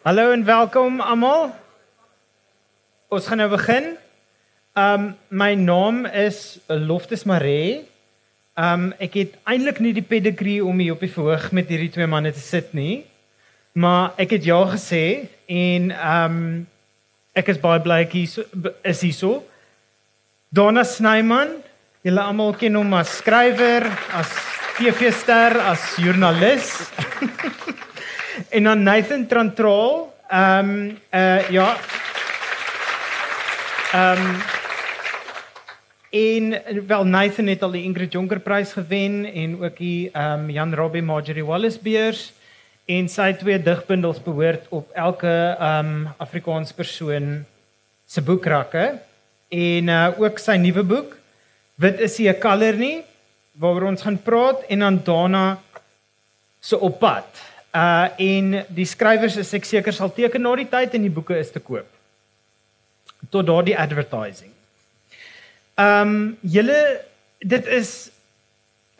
Hallo en welkom almal. Ons gaan nou begin. Um my naam is Loftus Maree. Um ek het eintlik nie die pedigree om hier op die verhoog met hierdie twee manne te sit nie. Maar ek het ja gesê en um ek is baie bly ek hier is hier so. Donna Snyman, julle almal ken hom as skrywer, as TV-ster, as joernalis. en dan Nathan Trantraal, ehm um, uh ja. Ehm um, en wel Nathan het al die Ingrid Jonker prys gewen en ook die ehm um, Jan Robbie Marjorie Wallace beurs en sy twee digbundels behoort op elke ehm um, Afrikaans persoon se boekrakke en uh, ook sy nuwe boek Wit is nie 'n kleur nie waaroor ons gaan praat en dan daarna so op pad. Uh en die skrywers is ek seker sal teken na die tyd en die boeke is te koop. Tot daardie advertising. Ehm um, julle dit is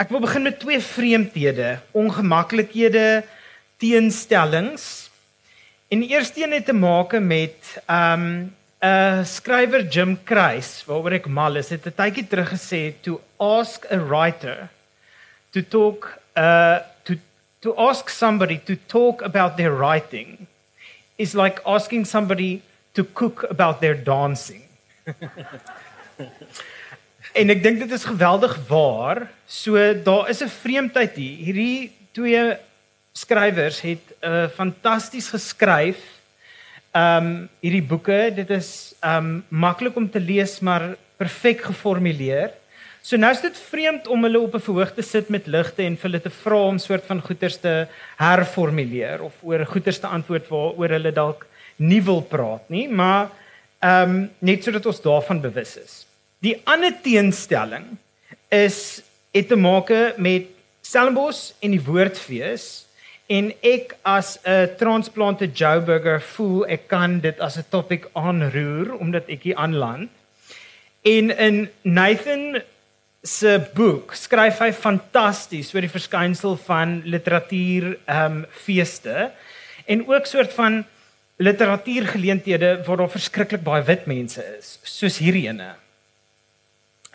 ek wil begin met twee vreemdhede, ongemaklikhede, teenstellings. En die eerste een het te maak met ehm um, 'n skrywer Jim Kreis waaroor ek mal is het 'n tydjie terug gesê to ask a writer to talk uh to ask somebody to talk about their writing is like asking somebody to cook about their dancing. en ek dink dit is geweldig waar. So daar is 'n vreemdheid hier. Hierdie twee skrywers het 'n uh, fantasties geskryf Ehm um, hierdie boeke, dit is ehm um, maklik om te lees maar perfek geformuleer. So nou is dit vreemd om hulle op 'n verhoog te sit met ligte en vir hulle te vra om soort van goeters te herformuleer of oor goeters te antwoord waaroor hulle dalk nie wil praat nie, maar ehm um, net sodat ons daarvan bewus is. Die ander teenstelling is het te maak met Stellenbosch en die woordfees en ek as 'n transplante Joburger voel ek kan dit as 'n topik aanroer omdat ek hier aanland. En in Nathan se boek skryf hy fantasties oor die verskynsel van literatuur ehm um, feeste en ook soort van literatuurgeleenthede waar daar verskriklik baie wit mense is, soos hierdie ene.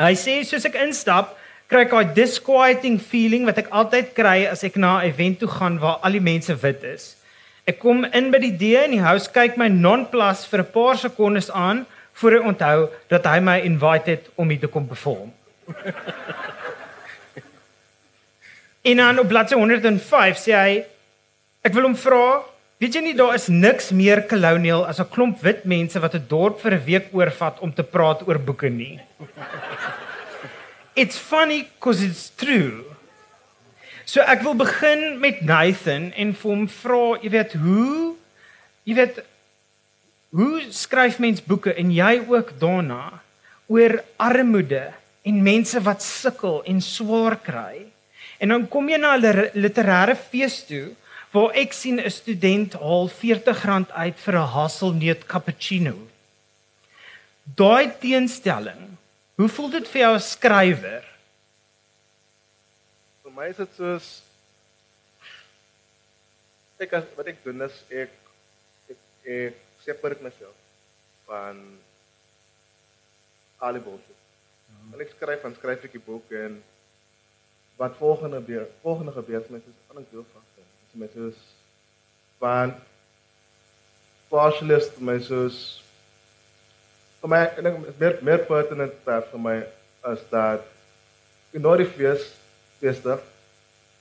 Hy sê soos ek instap, kry ek daai disquieting feeling wat ek altyd kry as ek na 'n event toe gaan waar al die mense wit is. Ek kom in by die D en die house kyk my nonplus vir 'n paar sekondes aan voor hy onthou dat hy my invite het om hier te kom perform. en dan op bladsy 105 sê hy ek wil hom vra Weet jy nie daar is niks meer kolonial as 'n klomp wit mense wat 'n dorp vir 'n week oorvat om te praat oor boeke nie it's funny cause it's true. So ek wil begin met Nathan en vir hom vra, jy weet, hoe jy weet hoe skryf mens boeke en jy ook daarna oor armoede en mense wat sukkel en swaar kry. En dan kom jy na 'n literêre fees toe waar ek sien 'n student haal R40 uit vir 'n haselneut cappuccino. Daai teenstelling Hoe voel dit vir jou as skrywer? Vir my is dit soos ek as, wat ek doen is ek ek, ek separeer myself van alle bullshit. Hmm. Ek skryf van skryf ek 'n boek en wat volgende weer volgende gebeur met is ander deel van dit. Dis met soos van partialist my soos vir my en ek meer meer pertinent daar vir my is dat in daardie fees feeste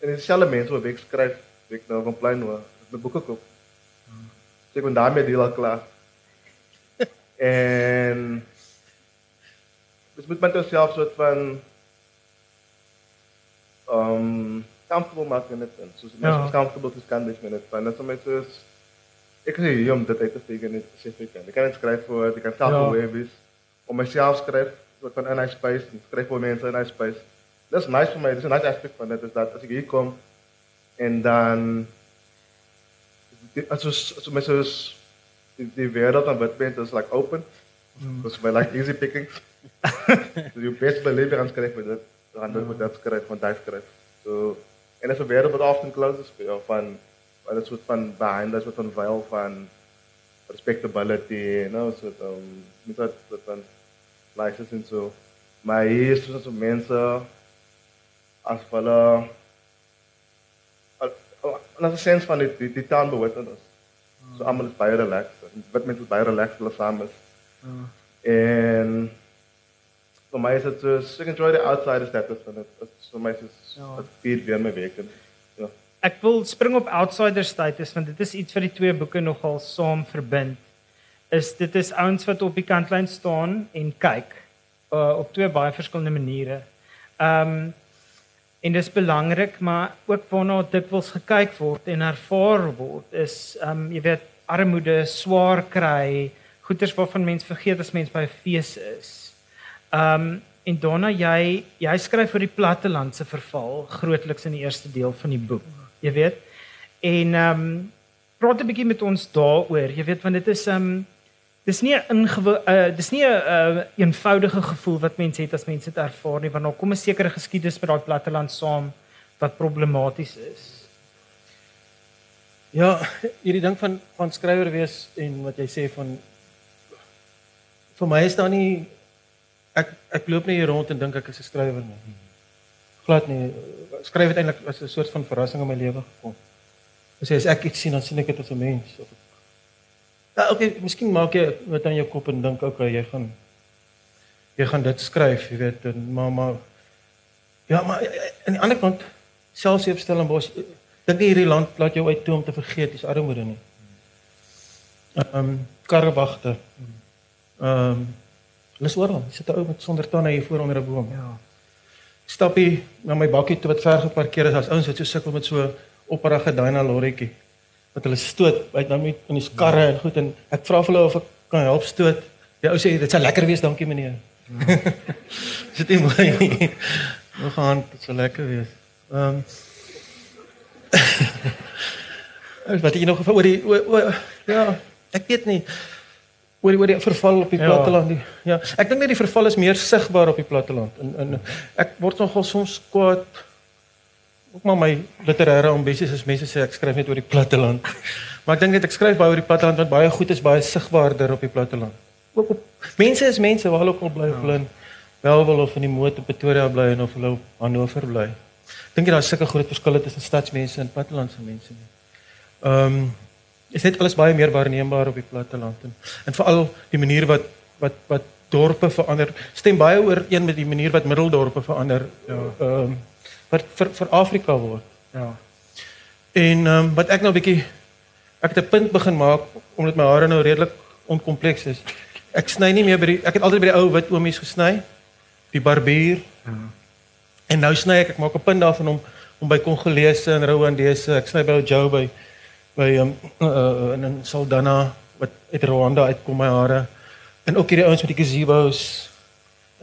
en dieselfde mense wat ek skryf ek nou van plein hoor my boeke koop. So ek kon daarmee deel al klaar. en dis met my self soort van um comfortable maak in dit en so so ja. comfortable to stand this minute. En dan so met so ek sê jy om dit uit te figure net spesifiek. Ek kan dit skryf vir ek kan self ja. web is om myself skryf wat van in hy space en skryf vir mense in hy space. Dis nice vir my. Dis 'n nice aspek van dit is dat as ek hier kom en dan as as as my soos die, die wêreld aan wat bent is like open. Dis mm. my like easy picking. So you best believe I'm skryf vir dit. Dan dan moet dit skryf van daai skryf. So en as 'n wêreld wat often closes jou van wat 'n soort van behind dat soort van veil van respectability, you know, so um met dat dat van license en so. Maar hier is so mense as hulle en as 'n sens van die die, die taal behoort ons. So almal is baie relaxed. Wat mense baie relaxed hulle saam is. Uh. En vir my is dit so ek enjoy the outside status van dit. So my is ja. dit vier weer my week en ja. Ek wil spring op outsider status want dit is iets wat die twee boeke nogal saam verbind. Is dit is ouens wat op die kantlyn staan en kyk uh, op twee baie verskillende maniere. Ehm um, En dis belangrik, maar ook waarna dikwels gekyk word en ervaar word is ehm um, jy weet armoede, swaar kry, goeders waarvan mens vergeet as mens by 'n fees is. Ehm um, en daarna jy jy skryf oor die platteland se verval grootliks in die eerste deel van die boek. Jy weet. En ehm um, praat 'n bietjie met ons daaroor. Jy weet want dit is ehm um, dis nie 'n uh, dis nie 'n uh, eenvoudige gevoel wat mense het as mense dit ervaar nie want daar kom 'n sekere geskiedenis met daai platteland saam wat problematies is. Ja, hierdie ding van van skrywer wees en wat jy sê van vir my is daar nie ek ek loop nie hier rond en dink ek is 'n skrywer nie. Glad nie. Skryf eintlik as 'n soort van verrassing in my lewe gekom. As jy as ek iets sien, dan sien ek dit as 'n mens of Ja, okay, miskien maak jy wat aan jou kop en dink okay, jy gaan jy gaan dit skryf, jy weet, en maar maar ja, maar aan die ander kant selfs op Stellenbosch dink jy hierdie land laat jou uit toe om te vergeet dis armoede nie. Ehm um, karwagte. Ehm um, Hulle oral, sit 'n ou met sonder tande hier voor onder 'n boom. Ja. Stap hy na my bakkie toe wat ver geparkeer is. As ouens wat so sukkel met so opperige Dyna lorrietjie wat hulle stoot uit nou met in die karre en goed en ek vra vir hulle of ek kan help stoot. Die ou sê dit sal lekker wees, dankie meneer. Ja. Sit jy mooi. Nog aan, dit sal lekker wees. Ehm um, Wat jy nog oor die oor, oor, ja, ek weet nie oor die oor die verval op die ja. platteland. Ja, ek dink net die verval is meer sigbaar op die platteland. En en ek word nogal soms kwaad ook maar my literêre ambisies is mense sê ek skryf net oor die platteland. Maar ek dink net ek skryf baie oor die platteland want baie goed is baie sigbaarder op die platteland. Ook op mense is mense waar hulle ook al bly of hulle in Welwel of in die Moot op Pretoria bly en of hulle op Hannover bly. Dink jy daar is sulke groot verskille tussen stadsmense en plattelandse mense? Ehm um, is net alles baie meer waarneembaar op die platteland en en veral die manier wat wat wat dorpe verander stem baie ooreen met die manier wat middeldorpe verander. Ja. Ehm um, wat vir vir Afrika word. Ja. En ehm um, wat ek nou 'n bietjie ek het 'n punt begin maak omdat my hare nou redelik onkompleks is. Ek sny nie meer by die ek het altyd by die ou wit oomies gesny. Die barbier. Ja. En nou sny ek ek maak 'n punt daarvan om om by Kongolese en Rwandese, ek sny by Joe by by ehm um, uh, in Saldanha wat uit Rwanda uitkom my hare. En ook hierdie ouens met die gazebos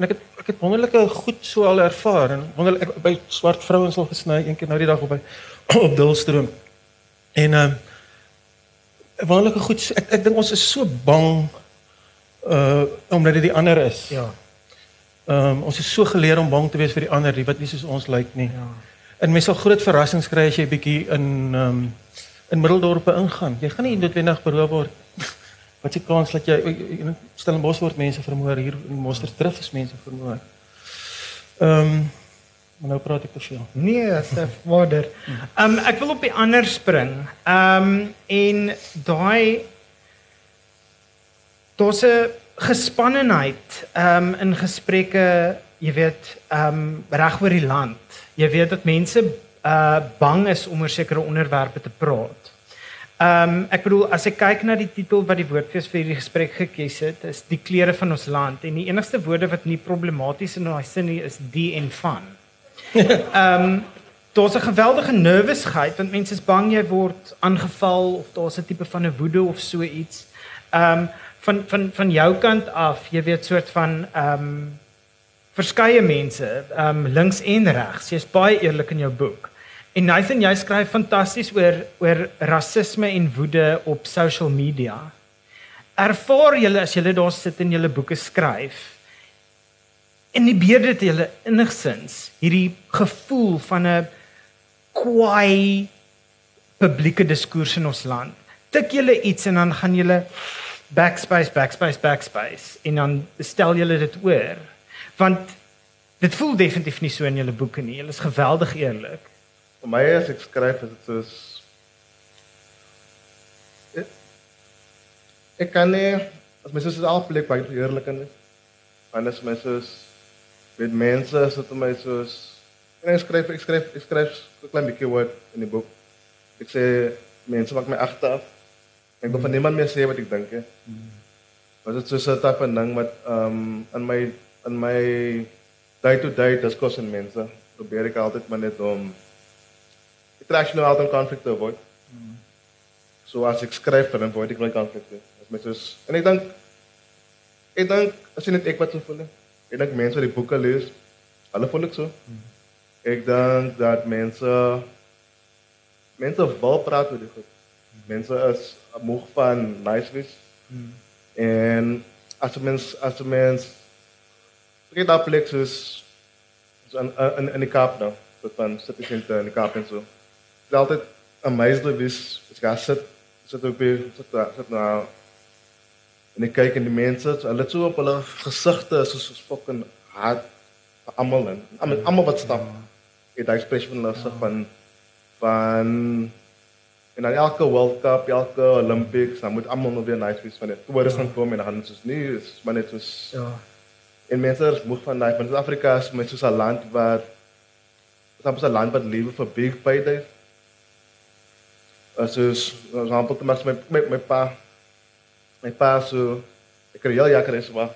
En ek het ek het wonderlike goed so al ervaar en wonderlik ek by swart vrouens al gesny een keer nou die dag op by op Dulstroom. En ehm uh, wonderlike goed ek ek dink ons is so bang uh omdat dit die ander is. Ja. Ehm um, ons is so geleer om bang te wees vir die ander, die wat nie soos ons lyk nie. Ja. En mens sal groot verrassings kry as jy bietjie in ehm um, in middeldorpe ingaan. Jy gaan nie noodwendig beroof word Wat die kans dat jy in Stellenbosch word mense vermoor hier in Mosterstrif is mense vermoor. Ehm um, maar nou praat ek te veel. Nee, Stef, wonder. Ehm um, ek wil op die ander spring. Ehm um, en daai 'n gespannenheid ehm um, in gesprekke, jy weet, ehm um, reg oor die land. Jy weet dat mense uh bang is om oor sekere onderwerpe te praat. Ehm um, ek bedoel as ek kyk na die titel wat die woordfees vir hierdie gesprek gekies het, is die kleure van ons land en die enigste woorde wat nie problematies in daai sin nie is die en van. Ehm um, daar's 'n geweldige nervousheid want mense is bang jy word aangeval of daar's 'n tipe van 'n woede of so iets. Ehm um, van van van jou kant af, jy weet soort van ehm um, verskeie mense, ehm um, links en regs. Jy's baie eerlik in jou boek. En Nathan, jy skryf fantasties oor oor rasisme en woede op social media. Ervaar julle as julle daar sit en julle boeke skryf? En die beerde dit julle innigsins hierdie gevoel van 'n kwaai publieke diskurs in ons land. Tik julle iets en dan gaan julle backspace backspace backspace en dan stel julle dit oor. Want dit voel definitief nie so in julle boeke nie. Julle is geweldig eerlik. Vir my as ek skryf is dit soos ek, ek kan nie as my sussie al plek baie eerlik is. Want as my sus met mense is dit my soos en ek skryf ek skryf ek skryf 'n klein bietjie woord in die boek. Ek sê mense maak my agteraf. Ek wil van niemand meer sê wat ek dink hè. Maar dit is so 'n tipe ding wat ehm um, in my in my day to day diskurs en mense probeer ek altyd maar net om ek trek nou altyd konflikte avoid. So as ek skryf dan avoid ek my konflikte. As my soos en ek dink ek dink as jy net ek wat so voel. Ek dink mense wat die boeke lees, hulle voel ek so. Ek dink dat mense mense wil praat oor die goed. Mense is moeg van nice wees. En as mens as mens ek daar plek soos so in in in die Kaap nou, tot van city center in die Kaap en so. Is altyd amazed wees as jy sit sit op hier sit daar sit nou en ek kyk in die mense, so, hulle het so op hulle gesigte is soos, soos fucking hard vir almal en almal almal wat stap. Ek daai ekspresie van hulle sig van van en dan elke World Cup, elke Olympics, dan moet almal nog weer nice wees van dit. Toeriste gaan kom en dan gaan dit soos nie, is maar net soos Ja. en mense is moeg van daai van Suid-Afrika is met soos 'n land wat soms 'n land wat lewe vir big paydays. As is for example te mas my my, my pa my pa so ek kry al jare is maar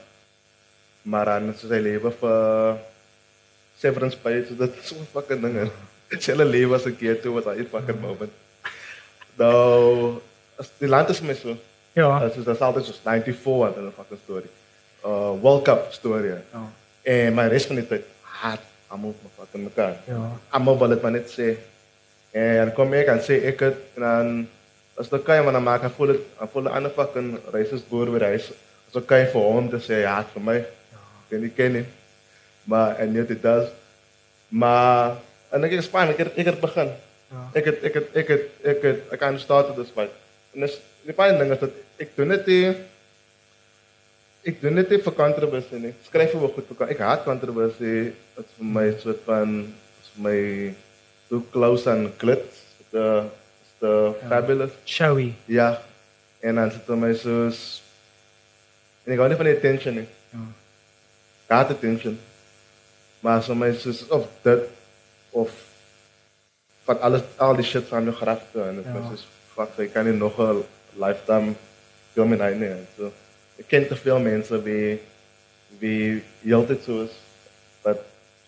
maar dan is sy lewe vir severance pay so dit is so 'n fucking ding. Sy hele lewe was 'n keer toe was hy fucking moment. Nou as die land is my so Ja. Dit is altyd soos 94 wat 'n fucking storie. Uh World Cup storie. Ja. En my res van die tyd haat almal my fucking mekaar. Ja. Almal wil dit maar net sê. En dan kom ek en sê ek het en dan as dit kan maar dan maak ek voel dit ek voel 'n ander fucking racist boer by die huis. So kan jy vir hom te sê ja vir my. Ken nie ken nie. Maar en net dit does. Maar en ek is fyn ek het ek het begin. Ja. Ek het ek het ek het ek het ek kan start dit is fyn. En dis die fyn ding is dat ek doen dit nie ek doen dit nie vir kontroversie nie. Skryf oor goed vir ek haat kontroversie. Dit is vir my soort van is vir my too close aan glitz. The the Ja. fabulous. Showy. Ja. En dan sit my soos en ek hou nie van die attention nie. Ja. Ek haat attention. Maar so my soos of dit of van alles al die shit van jou grafte en dit Ja. is soos fuck, ek kan nie nog 'n lifetime film in hy nie. So ek ken te veel mense wie wie heeltyd so is dat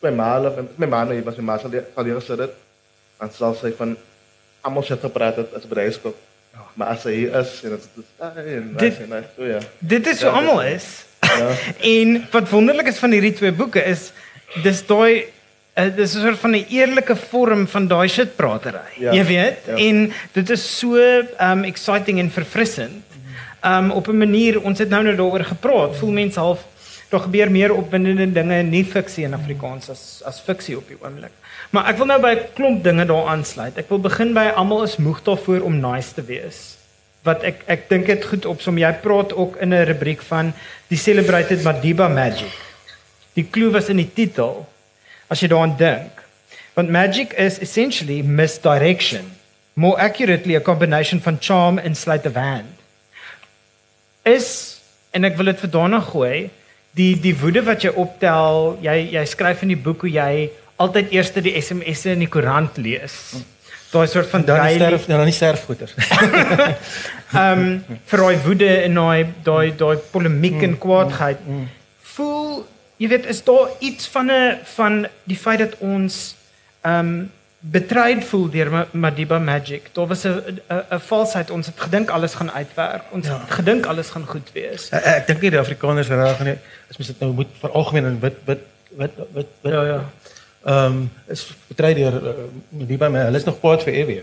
my ma of my ma nee, was my ma sal sal hier en sal sy van almal shit gepraat het as die huiskop. Ja. Maar as hy is en dit is ai en Dit- nice en nice. So ja. Dit is so Ja, almal is. Ja. en wat wonderlik is van hierdie twee boeke is dis daai uh, dis 'n soort van 'n eerlike vorm van daai shitpratery. Ja. Jy weet? Ja. En dit is so um exciting en verfrissend. Um op 'n manier ons het nou nou daaroor gepraat. Voel mense half daar gebeur meer opwindende dinge in nie fiksie in Afrikaans as as fiksie op die oomblik. Maar ek wil nou by 'n klomp dinge daar aansluit. Ek wil begin by almal is moeg daarvoor om nice te wees wat ek ek dink dit goed opsom. Jy praat ook in 'n rubriek van die celebrated Madiba Magic. Die klou was in die titel as jy daaraan dink. Want magic is essentially misdirection. More accurately a combination van charm and sleight of hand. Is en ek wil dit vir daarna gooi, die die woede wat jy optel, jy jy skryf in die boek hoe jy altyd eers die SMS'e in die koerant lees. Daai soort van Dan daily- sterf dan die sterfgoeder. Ehm um, vir daai woede en daai daai daai polemiek en kwaadheid. Voel jy weet is daar iets van 'n van die feit dat ons ehm um, betrayed voel deur Ma- Madiba Magic. Daar was 'n 'n valsheid. Ons het gedink alles gaan uitwerk. Ons Ja. het gedink alles gaan goed wees. Ek, ek dink nie die Afrikaners reg nie. As mens dit nou moet veralgemeen en wit wit wit wit wit Ja, ja. Ehm um, is betry deur uh, by my. Hulle is nog kwaad vir EW.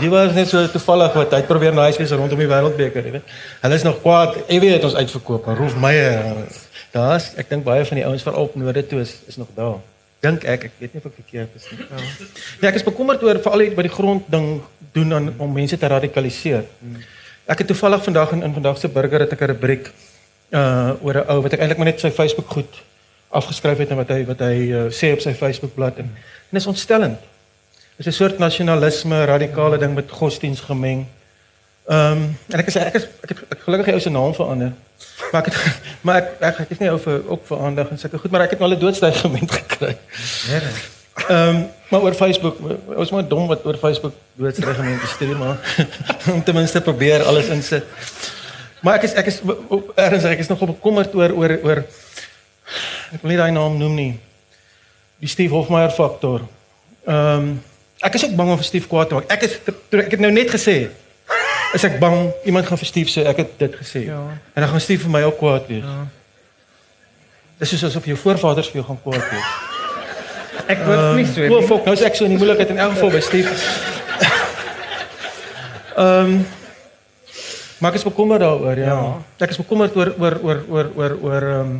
die was net so toevallig wat hy probeer nice wees rondom die wêreldbeker, jy weet. Hulle is nog kwaad. EW het ons uitverkoop. en Rolf Meyer. Daar's ek dink baie van die ouens veral op noorde toe is is nog daar. Dink ek, ek weet nie of ek verkeerd is nie. Ja. Ja, ek is bekommerd oor veral wat die grond ding doen aan om mense te radikaliseer. Ek het toevallig vandag in, in vandag se burger het ek 'n rubriek uh oor 'n ou wat ek eintlik maar net sy Facebook goed afgeskryf het en wat hy wat hy uh, sê op sy Facebook bladsy en, en is ontstellend. Dit is 'n soort nasionalisme, radikale ding met godsdiens gemeng. Ehm um, en ek is ek is ek het gelukkig hy ou se naam verander. Maar ek het, maar ek ek, ek is nie vir ook vir aandag en sulke goed, maar ek het al 'n doodstygement gekry. Ehm um, maar oor Facebook, ons moet dom wat oor Facebook doodstygement stuur maar om ten minste probeer alles insit. Maar ek is ek is ergens ek is nogal bekommerd oor oor oor ek wil nie daai naam noem nie. Die Steve Hofmeyer faktor. Ehm um, ek is ook bang om vir Steve kwaad te maak. Ek is ek het nou net gesê is ek bang iemand gaan vir Steve sê ek het dit gesê. Ja. En dan gaan Steve vir my ook kwaad wees. Ja. Dis soos asof jou voorvaders vir jou gaan kwaad wees. Ek word um, nie so nie. Fok, nou is ek so in die moeilikheid in elk geval by Steve. Ehm um, Maar ek is bekommerd daaroor, ja. ja. Ek is bekommerd oor oor oor oor oor oor ehm um,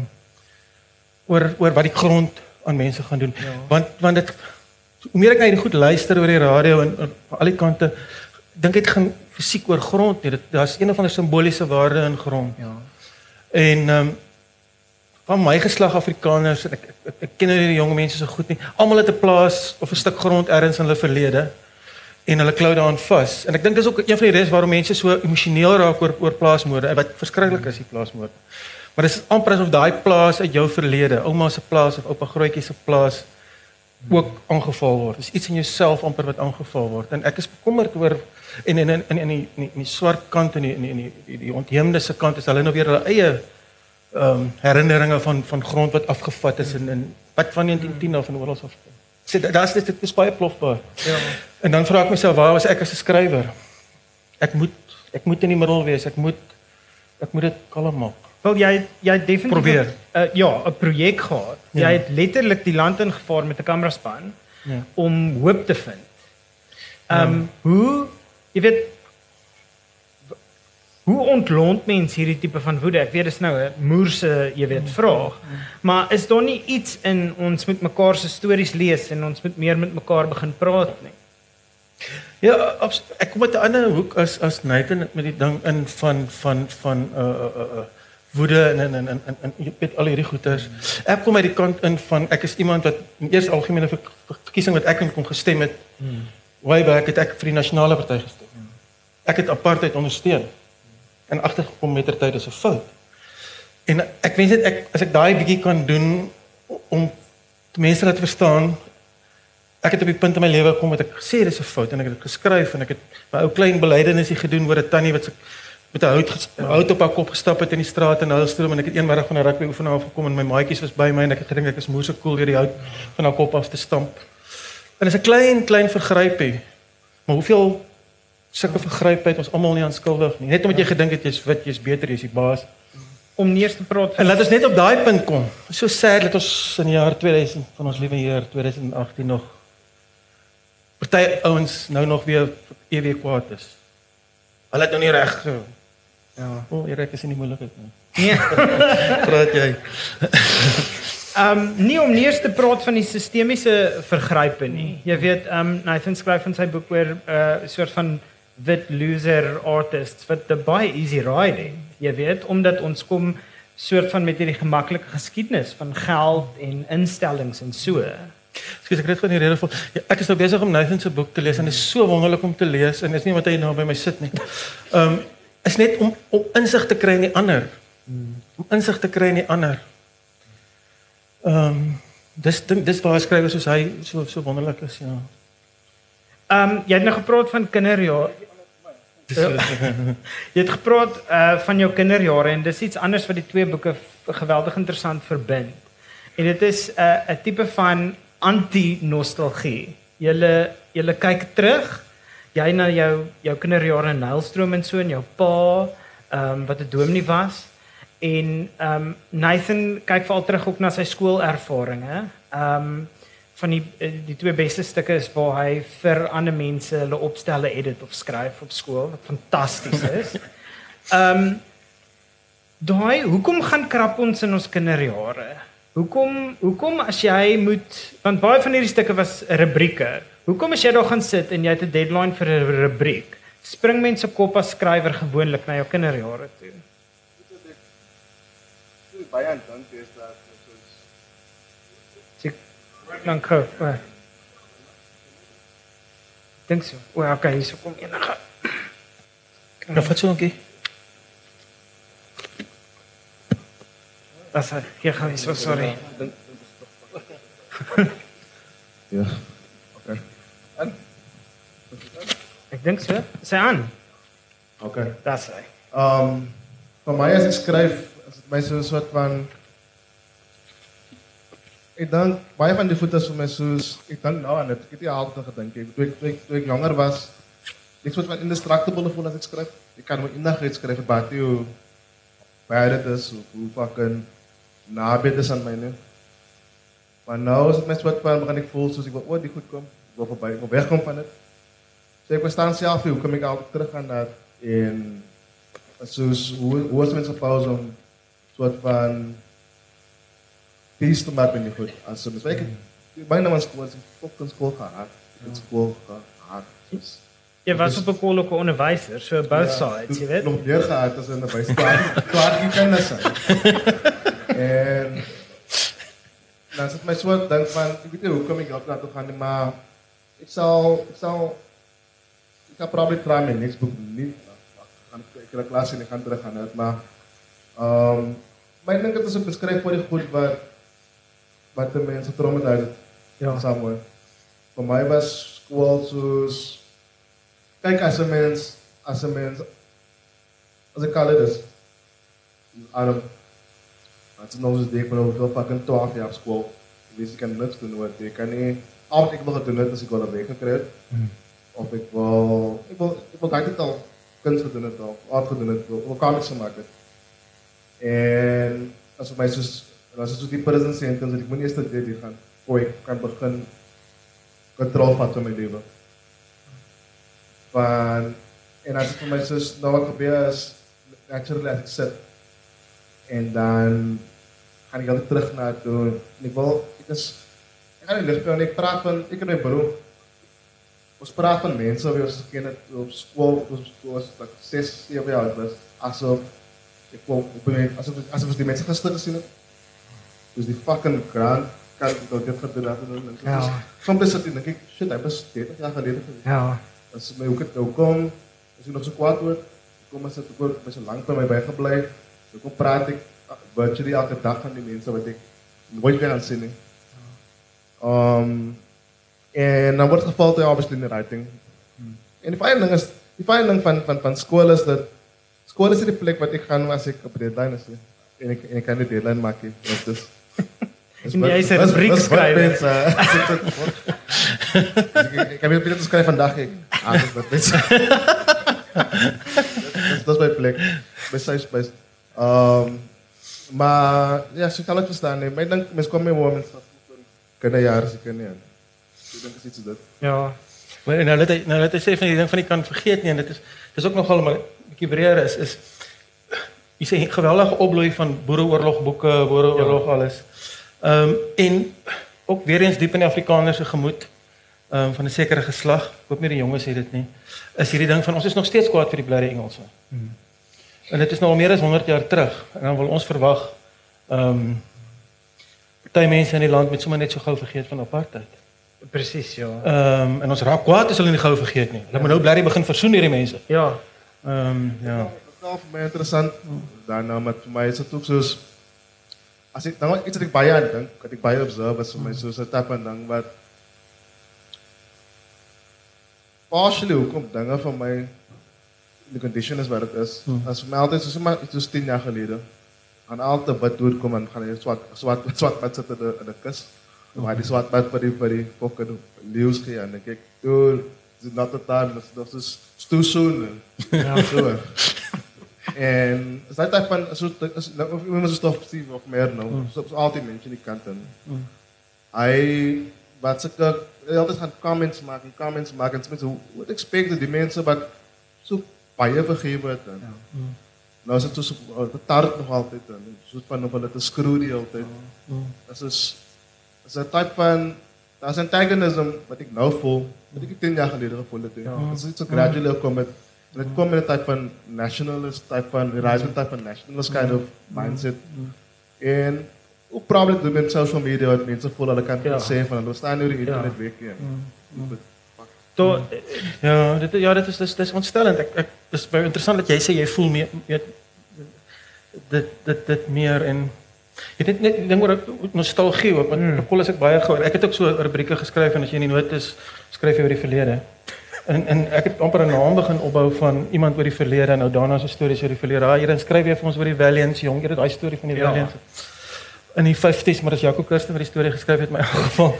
oor oor wat die grond aan mense gaan doen. Ja. Want want dit hoe meer ek na hierdie goed luister oor die radio en aan al die kante dink ek gaan fisiek oor grond nie. Dit daar's een of ander simboliese waarde in grond. Ja. En ehm um, van my geslag Afrikaners ek ek, ek, ek ken nou die jong mense so goed nie. Almal het 'n plaas of 'n stuk grond ergens in hulle verlede en hulle klou daaraan vas. En ek dink dis ook een van die redes waarom mense so emosioneel raak oor oor plaasmoorde. En wat verskriklik is die plaasmoord. Maar dit is amper asof daai plaas uit jou verlede, ouma se plaas of oupa grootjie se plaas ook aangeval word. Dis iets in jouself amper wat aangeval word. En ek is bekommerd oor en en in in in die in die, die swart kant en in die in die die, die ontheemde se kant is hulle nou weer hulle eie ehm um, herinneringe van van grond wat afgevat is in in wat van 1910 of van oral af. Sê daar's dit is baie plofbaar. Ja. En dan vra ek myself waar was ek as 'n skrywer? Ek moet ek moet in die middel wees. Ek moet ek moet dit kalm maak. Wel jy jy definitief probeer. Uh, ja, 'n projek gehad. Ja. Jy het letterlik die land ingevaar met 'n kameraspan ja. om hoop te vind. Ehm um, ja. hoe jy weet hoe ontlont mens hierdie tipe van woede? Ek weet dis nou 'n moerse, jy weet, vraag. Maar is daar nie iets in ons met mekaar se stories lees en ons moet meer met mekaar begin praat nie? Ja, ek kom met 'n ander hoek as as Nathan met die ding in van van van uh uh uh woede en en en en, en jy weet al hierdie goeters. Ek kom uit die kant in van ek is iemand wat in eers algemene verkiesing wat ek in kon gestem het. Hmm. Way back het ek vir die nasionale party gestem. Ek het apartheid ondersteun. En agtergekom met tertyd is 'n fout. En ek wens net ek as ek daai bietjie kan doen om mense laat verstaan ek het op die punt in my lewe gekom wat ek gesê dis 'n fout en ek het dit geskryf en ek het my ou klein belydenis gedoen oor 'n tannie wat se met 'n hout hout op haar kop gestap het in die straat in Hullstroom en ek het eendag van 'n rugby oefening af gekom en my maatjies was by my en ek het gedink ek is moeë so cool deur die hout van haar kop af te stamp. En dit is 'n klein klein vergrypie. Maar hoeveel sulke vergryp het ons almal nie aanskuldig nie. Net omdat jy gedink het jy's wit, jy's beter, jy's die baas om nie eens te praat. En laat ons net op daai punt kom. So sad dat ons in die jaar 2000 van ons liewe Heer 2018 nog party ouens nou nog weer ewig kwaad is. Hulle het nou nie reg ge Ja. O, oh, Erik is in die moeilikheid nou. Nee. Praat jy? Ehm um, nie om nie eers te praat van die sistemiese vergrype nie. Jy weet, ehm um, Nathan skryf in sy boek oor 'n uh, soort van wit loser artists wat the baie easy riding. Jy weet, omdat ons kom soort van met hierdie gemaklike geskiedenis van geld en instellings en so. Skus ek het van die rede vol. Ja, ek is nou besig om Nathan se boek te lees en dit is so wonderlik om te lees en is nie wat hy nou by my sit nie. Ehm um, is net om om insig te kry in die ander. Om insig te kry in die ander. Ehm um, dis dis waar skrywers soos hy so so wonderlik is, ja. Ehm um, jy het nou gepraat van kinderjare. jy het gepraat uh van jou kinderjare en dis iets anders wat die twee boeke geweldig interessant verbind. En dit is 'n uh, 'n tipe van anti-nostalgie. Julle julle kyk terug jy na jou jou kinderjare in Nylstroom en so en jou pa ehm um, wat 'n dominee was en ehm um, Nathan kyk veral terug ook na sy skoolervarings. Ehm um, van die eh, die twee beste stukke is waar hy vir ander mense hulle opstelle edit of skryf op skool wat fantasties is. Ehm um, daai hoekom gaan krap ons in ons kinderjare? Hoekom hoekom as jy moet want baie van hierdie stukke was rubrieke. Hoekom as jy daar gaan sit en jy het 'n deadline vir 'n rubriek? Spring mense kop as skrywer gewoonlik na jou kinderjare toe. baie aan dink is dat soos Sê dan kom. Dink so. O, okay, hier kom enige. Nou vat so 'n bietjie. Das hier gaan so sorry. dink Ja. Ek dink so. Sê aan. okay. Das hy. Um vir my as ek skryf, is dit my so 'n soort van ek dink baie van die fotos vir my soos ek dink nou aan dit. Ek het nie altyd gedink ek toe ek toe ek, toe ek jonger was. Ek soort van indestructible gevoel as ek skryf. Ek kan my eendag iets skryf baie hoe baie dit is hoe fucking naby dit is aan my nie. Maar nou is dit my soort van begin ek voel soos ek wil oor die goed kom. Ek wil verby, ek wil wegkom van dit. So ek verstaan self hoe kom ek altyd terug aan dat en soos hoe hoe is mense pauze om soort van peace te maak met die goed. As ons kyk, baie ons skool, ons fucking skool gehad. Dit skool gehad. Soos- Jy was op 'n kollike onderwyser, so both sides, jy weet. Nog meer gehad as in 'n bystaar. Klaar die kinders zijn. en dan het my so dink van ek weet nie hoe kom ek help laat toe gaan nie, maar ek sal ek sal ek gaan probably try my next book. Gaan ek ek klas en ek gaan terug gaan dit, maar ehm um, my dink dit is 'n beskryf vir die goed wat wat die mense traumatized Ja. somewhere. Vir my was skool soos kyk as 'n mens as 'n mens as ek kan dit is Adam Wat is nou so dik maar hoeveel fucking 12 jaar skool. Ek weet ek kan niks doen wat ek kan nie al wat ek wil gedoen het as ek wel 'n week gekry het. Of ek wil ek wil ek wil daai al kuns gedoen het of aard gedoen het, of wil comics gemaak het. En as vir my soos as dit so die prison sentence dat ek moet eers dit weer gaan voor ek kan begin kontrole vat oor my lewe. Van en as dit vir my soos nou wat gebeur is naturally as ek sit en dan gaan ek altyd terug na toe en ek wil ek is ek gaan nie lig en ek praat van ek en my broer ons praat van mense wie ons geken het op skool ons was like 6 7 jaar oud was asof ek wou op my asof asof die mense gister gesien het dus die fucking grant kan ek dit gedoen het en Ja. soms is dit dink ek shit hy was 30 jaar gelede gewees Ja. as my ook het nou kom, as ek nog so kwaad word, kom as dit ook baie so lank by my bygebly. So kom praat ek uh, virtually elke dag aan die mense wat ek nooit weer aan sien nie. Um en dan word geval toe obviously in the writing. En die fyn ding is, die fyn ding van van van skool is dat skool is die plek wat ek gaan as ek op deadline is. En ek en ek kan die deadline maak. Dit is En jy is 'n rubriekskrywer. Ik heb hier te schrijven vandaag. Ik. Ah, dat is wat mensen. Dat is mijn plek. Bij Safe Space. Um, maar ja, ze kan het verstaan. Nee. Maar ik denk, mensen komen met mensen. Kunnen jaren, ze denk, is iets dat. Ja. Maar nou net nou net sê van die ding van die kan vergeet nie en dit is dis ook nogal 'n bietjie breër is is jy sê geweldige opbloei van boereoorlogboeke, boereoorlog ja. alles. Ehm um, en ook weer eens diep in die Afrikaner se gemoed ehm um, van 'n sekere geslag. Ek hoop nie die jonges het dit nie. Is hierdie ding van ons is nog steeds kwaad vir die blerre Engelse. Hmm. En dit is nou al meer as 100 jaar terug en dan wil ons verwag ehm um, party mense in die land met sommer net so gou vergeet van apartheid. Presies, ja. Ehm um, en ons raak kwaad as hulle nie gou vergeet nie. Hulle moet nou blerrie begin versoen hierdie mense. Ja. Ehm um, ja. Dat is wel voor mij interessant. Daarna, maar voor mij is het ook zo. Als ik, nou, iets dat ik bij je aan denk, dat ik bij je observe, is voor mij zo'n type van ding wat. Partially ook op dingen van mij. De condition is wat het is. Als voor mij altijd, zoals maar was tien jaar geleden. Aan altijd wat doorkomen, gaan je zwart, zwart, zwart bad zitten in de, in de kust. Maar die zwart bad voor die, voor die fokken nieuws gaan. En dan kijk, dude, is it not the time? Dat is it's too soon. Ja, so. En is dat van so is nou iemand so stof Steve of meer nou. Mm. So, so altyd mense in die kant en. Mm. Hy wat hy altyd gaan comments maak en comments maak en mense what expect die mense wat so baie vergewe het. En, Mm. Nou is dit so 'n tart nog altyd in. Soos van of hulle te skroe die hele tyd. Dit is is 'n type van daar's 'n antagonism wat ek nou voel, wat ek 10 jaar gelede gevoel het. Dit is iets so gradually kom met dit kom met 'n type van nationalist type van rising type van nationalist kind of mindset. En ook probably doen met social media wat mense voel hulle kan Ja. sê van hulle staan nou die internet weg hier. Tot Ja, dit ja, dit is dis dis ontstellend. Ek ek dis baie interessant dat jy sê jy voel meer weet dit dit dit meer en jy het net ding oor nostalgie ook want mm. Paul is ek baie gehoor. Ek het ook so rubrieke geskryf en as jy in die notas skryf jy oor die verlede. En en ek het amper 'n naam begin opbou van iemand oor die verlede en nou daarna so stories oor die verlede. Ah, hier skryf jy vir ons oor die Valiants jong. Jy het daai storie van die Ja. Valiants. In die 50s, maar dis Jaco Kirsten wat die storie geskryf het in my geval.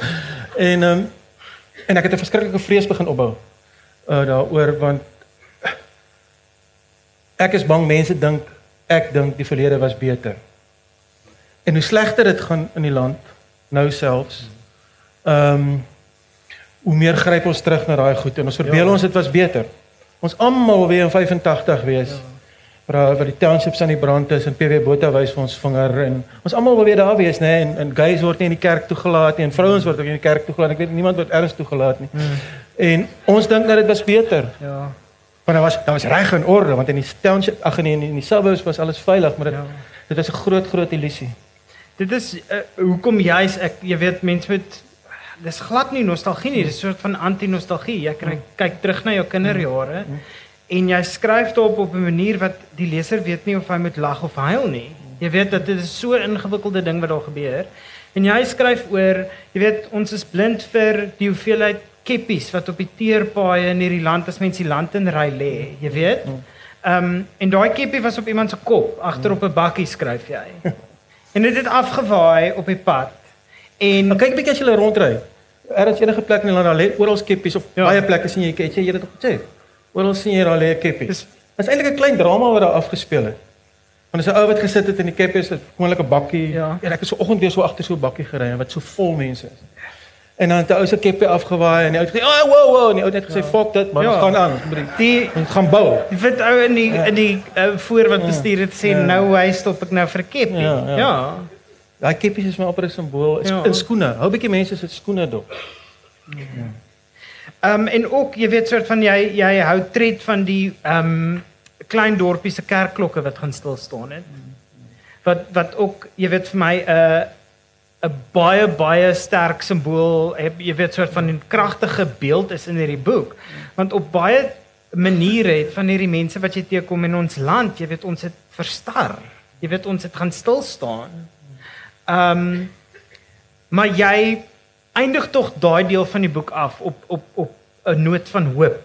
En ehm um, en ek het 'n verskriklike vrees begin opbou uh daaroor want ek is bang mense dink ek dink die verlede was beter. En hoe slegter dit gaan in die land nou selfs. Ehm um, hoe meer gryp ons terug na daai goed en ons verbeel Ja. ons dit was beter. Ons almal weer in 85 wees. Ja. Waar waar die townships aan die brand is en PW Botha wys vir ons vinger en ons almal wil weer daar wees nê en en gays word nie in die kerk toegelaat nie en vrouens word ook nie in die kerk toegelaat. Ek weet niemand word ergens toegelaat nie. Hmm. En ons dink dat dit was beter. ja. Want daar was daar was reg en orde want in die township ag nee in die, in die suburbs was alles veilig, maar dit Ja. ja. dit was 'n groot groot illusie. Dit is uh, hoekom juis ek jy weet mense met dis glad nie nostalgie nie, dis 'n soort van anti-nostalgie. Jy kry kyk terug na jou kinderjare en jy skryf daarop op 'n manier wat die leser weet nie of hy moet lag of huil nie. Jy weet dat dit is so 'n ingewikkelde ding wat daar gebeur. En jy skryf oor, jy weet ons is blind vir die hoeveelheid keppies wat op die teerpaaie in hierdie land as mense die land in ry lê, jy weet. Ehm um, en daai keppie was op iemand se kop agter op 'n bakkie skryf jy. En dit het afgewaai op die pad. En Maar kyk bietjie as jy rondry. Ergens enige plek in die land daar lê oral skeppies of Ja. baie plekke sien jy het jy dit op gesê. Oral sien jy daar lê 'n keppie. Dis- Dis eintlik 'n klein drama wat daar afgespeel het. Want dis 'n ou wat gesit het in die keppie is 'n gewoonlike bakkie. Ja. en ek het so oggend weer so agter so 'n bakkie gery en wat so vol mense is. En dan het die ou se keppie afgewaai en die ou het gesê, "Oh, wow, wow." En die ou het net gesê, "Fuck dit, man, Ja. ons gaan aan." Die ons gaan bou. die wit ou in die in die uh, voor wat bestuur het sê Ja. nou hy stop ek nou vir keppie. Ja, ja. ja. Daai keppies is my amper 'n simbool Ja. ja. in skoene. Hou bietjie mense se skoene dop. Ehm um, en ook jy weet soort van jy jy hou tred van die ehm um, klein dorpie se kerkklokke wat gaan stil staan het. Wat wat ook jy weet vir my 'n uh, 'n baie baie sterk simbool heb jy weet soort van 'n kragtige beeld is in hierdie boek. Want op baie maniere het van hierdie mense wat jy teekom in ons land, jy weet ons het verstar. Jy weet ons het gaan stil staan. Ehm um, maar jy eindig tog daai deel van die boek af op op op 'n noot van hoop.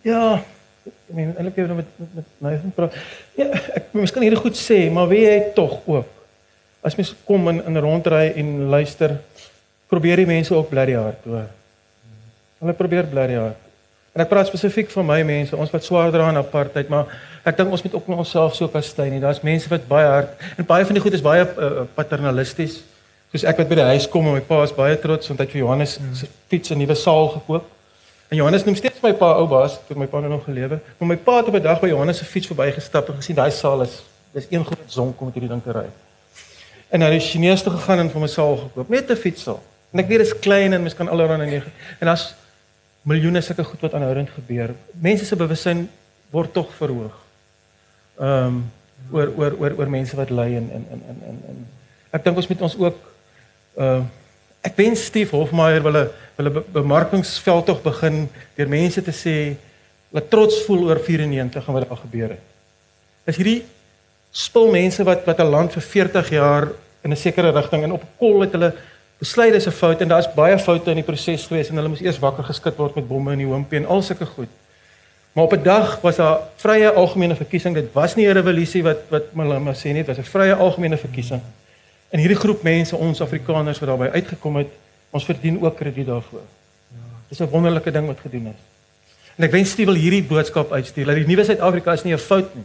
Ja, ek meen eintlik jy met met met Nathan praat. Ja, ek miskien hierdie goed sê, maar wie jy tog ook. As mens kom in in rondry en luister, probeer die mense ook bly die hart hoor. Hulle probeer bly die hart. En ek praat spesifiek van my mense, ons wat swaar dra aan apartheid, maar ek dink ons moet ook na onsself so kastei nie. Daar's mense wat baie hard en baie van die goed is baie uh, paternalisties. Soos ek wat by die huis kom en my pa is baie trots want hy het vir Johannes se fiets 'n nuwe saal gekoop. En Johannes noem steeds my pa ou baas toe my pa nou nog gelewe. Maar my pa het op 'n dag by Johannes se fiets verbygestap en gesien daai saal is dis een groot zonk om met hierdie ding te ry. En hy het die Chinese toe gegaan en vir my saal gekoop, net 'n fietssaal. En ek weet dit is klein en mens kan allerlei en nege. En daar's miljoene sulke goed wat aanhoudend gebeur. Mense se bewussyn word tog verhoog. Ehm um, oor oor oor oor mense wat ly en en en en en, ek dink ons moet ons ook uh ek wens Steve Hofmeyer wil 'n wil 'n be bemarkingsveld tog begin deur mense te sê laat trots voel oor 94 en wat daar gebeur het. Is hierdie spul mense wat wat 'n land vir 40 jaar in 'n sekere rigting en op 'n kol het hulle besluit dis 'n fout en daar's baie foute in die proses gewees en hulle moes eers wakker geskit word met bomme in die hoompie en al sulke goed. Maar op 'n dag was daar vrye algemene verkiesing. Dit was nie 'n revolusie wat wat Malema sê nie, dit was 'n vrye algemene verkiesing. En hierdie groep mense, ons Afrikaners wat daarbey uitgekom het, ons verdien ook krediet daarvoor. Dis 'n wonderlike ding wat gedoen is. En ek wens Steve wil hierdie boodskap uitstuur dat die nuwe Suid-Afrika is nie 'n fout nie.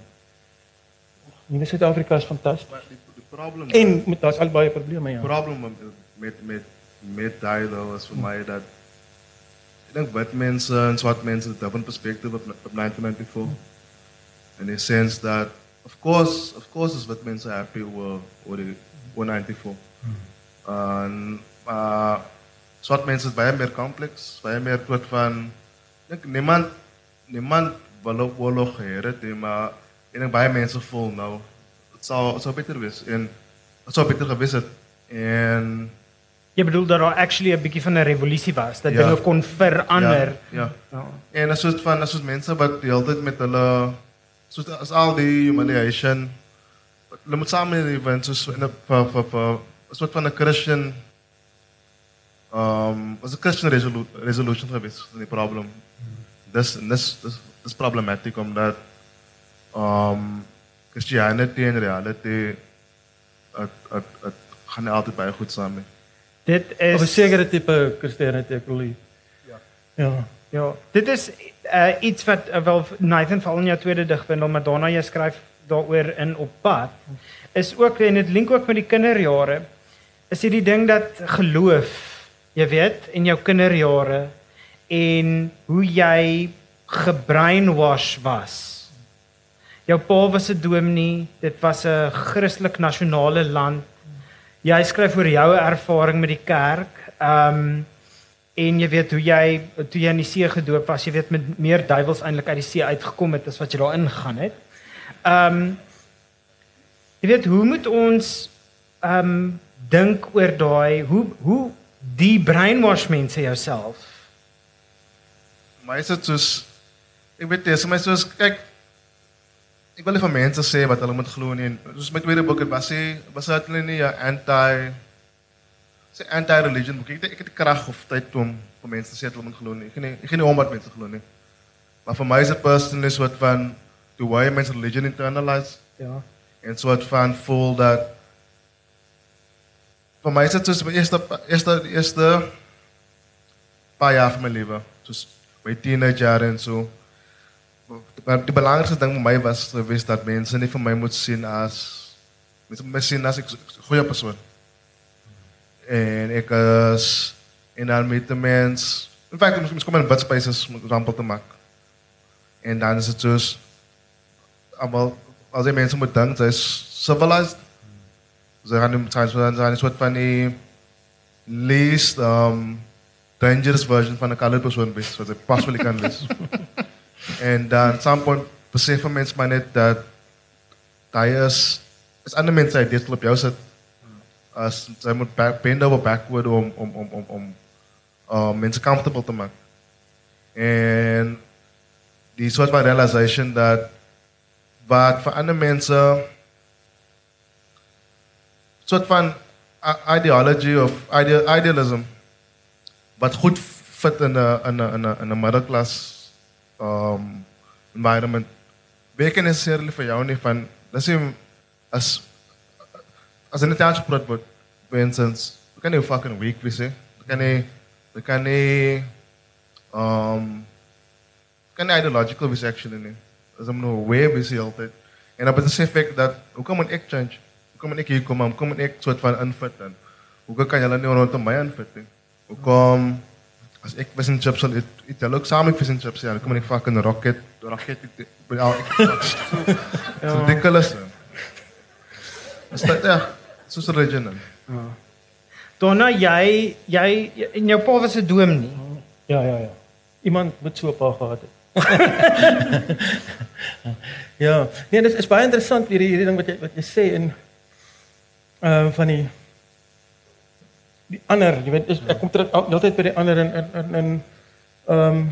Nuwe Suid-Afrika is fantasties. Maar die, die probleem En met daar's al baie probleme ja. probleem met met met daai though was vir my dat ek dink wit mense en swart mense het 'n different perspective op op 1994. in the sense that of course of course is wat mense happy oor oor die 194 en maar swart mense is baie meer kompleks baie meer tot van dink niemand niemand wil ook oorlog hê maar en ek baie mense voel nou dit sou sou beter wees en dit sou beter gewees het en Jy bedoel dat daar actually 'n bietjie van 'n revolusie was dat Ja. dinge kon verander. ja, ja. Ja. En as soort van as soort mense wat die hele tyd met hulle soos as al die humiliation hulle moet events soos in 'n soort van 'n Christian um was 'n Christian resolu resolution gewees van die probleem. Dis dis dis problematic omdat um Christianity en reality het het het gaan nie altyd baie goed saam nie. Dit Of 'n is sekere tipe Christianity ek bedoel. Ja. Ja. ja, dit is uh, iets wat uh, wel Nathan val in jou tweede digbundel Madonna jy skryf daaroor in op pad. Is ook en dit link ook met die kinderjare. Is dit die ding dat geloof, jy weet, in jou kinderjare en hoe jy gebrainwash was. Jou pa was 'n dominee, dit was 'n Christelik nasionale land. Jy skryf oor jou ervaring met die kerk. Ehm um, en jy weet hoe jy toe jy in die see gedoop was, jy weet met meer duiwels eintlik uit die see uitgekom het as wat jy daarin gaan het. Ehm um, jy weet hoe moet ons ehm um, dink oor daai hoe hoe die brainwash mense jouself. Maar is dit soos ek weet dis my soos kyk ek wil nie van mense sê wat hulle moet glo nie. en Soos my tweede boek het was sê was dit nie 'n anti sê anti religion boek. Ek het ek het die krag of tyd om vir mense te sê dat hulle moet glo nie. Ek gaan nie ek gaan nie om wat mense glo nie. Maar vir my is dit personally soort van the way mense religion internalize Ja. en soort van voel dat vir my is dit soos my eerste eerste eerste paar jaar van my lewe soos my teenager en so die belangrikste ding vir my was gewees dat mense nie vir my moet sien as mense moet my sien as 'n goeie persoon en ek is en dan met die mens in feite ons ons kom in bad spaces om 'n rampel te maak en dan is dit soos almal as jy mense moet dink jy's civilized ze gaan nu times van zijn een soort van die least um, dangerous version van een colored persoon wees, wat ik pas wel kan wees. en dan some point beseffen mensen maar net dat hij is, is andere mensen die dit op jou zit. Als zij moet back, bend over backward om, om, om, om, om uh, mensen comfortable te maken. En die soort van realization dat wat voor andere mensen soort van i- ideology of ide idealism wat goed fit in 'n in 'n in 'n in 'n middle class um environment. Weken is necessarily jou nie van dis nie as as 'n township plot word for instance, we nie fucking week wees hè. We nie we nie um nie ideological wees actually nie. As om nou way wees die altyd. En op 'n spesifiek dat hoe kom ek change? Hoe kom ek hier kom? Hoe kom ek soort van invit dan? Hoe kan julle nie rondom my invit nie? Hoe kom as ek fish and chips sal eet, eet julle ook saam met fish and chips ja, dan kom ek fucking rocket, rocket eet by al ek. So ridiculous. man. Is dit ja, soos 'n religion. dan. Donna, jy jy en jou pa was 'n dominee. Ja, ja, ja. Iemand moet so 'n pa gehad het. ja, nee, dit is baie interessant hierdie hierdie ding wat jy wat jy sê en ehm van die die ander, jy weet, is, ek kom terug al- heeltyd by die ander en en en en ehm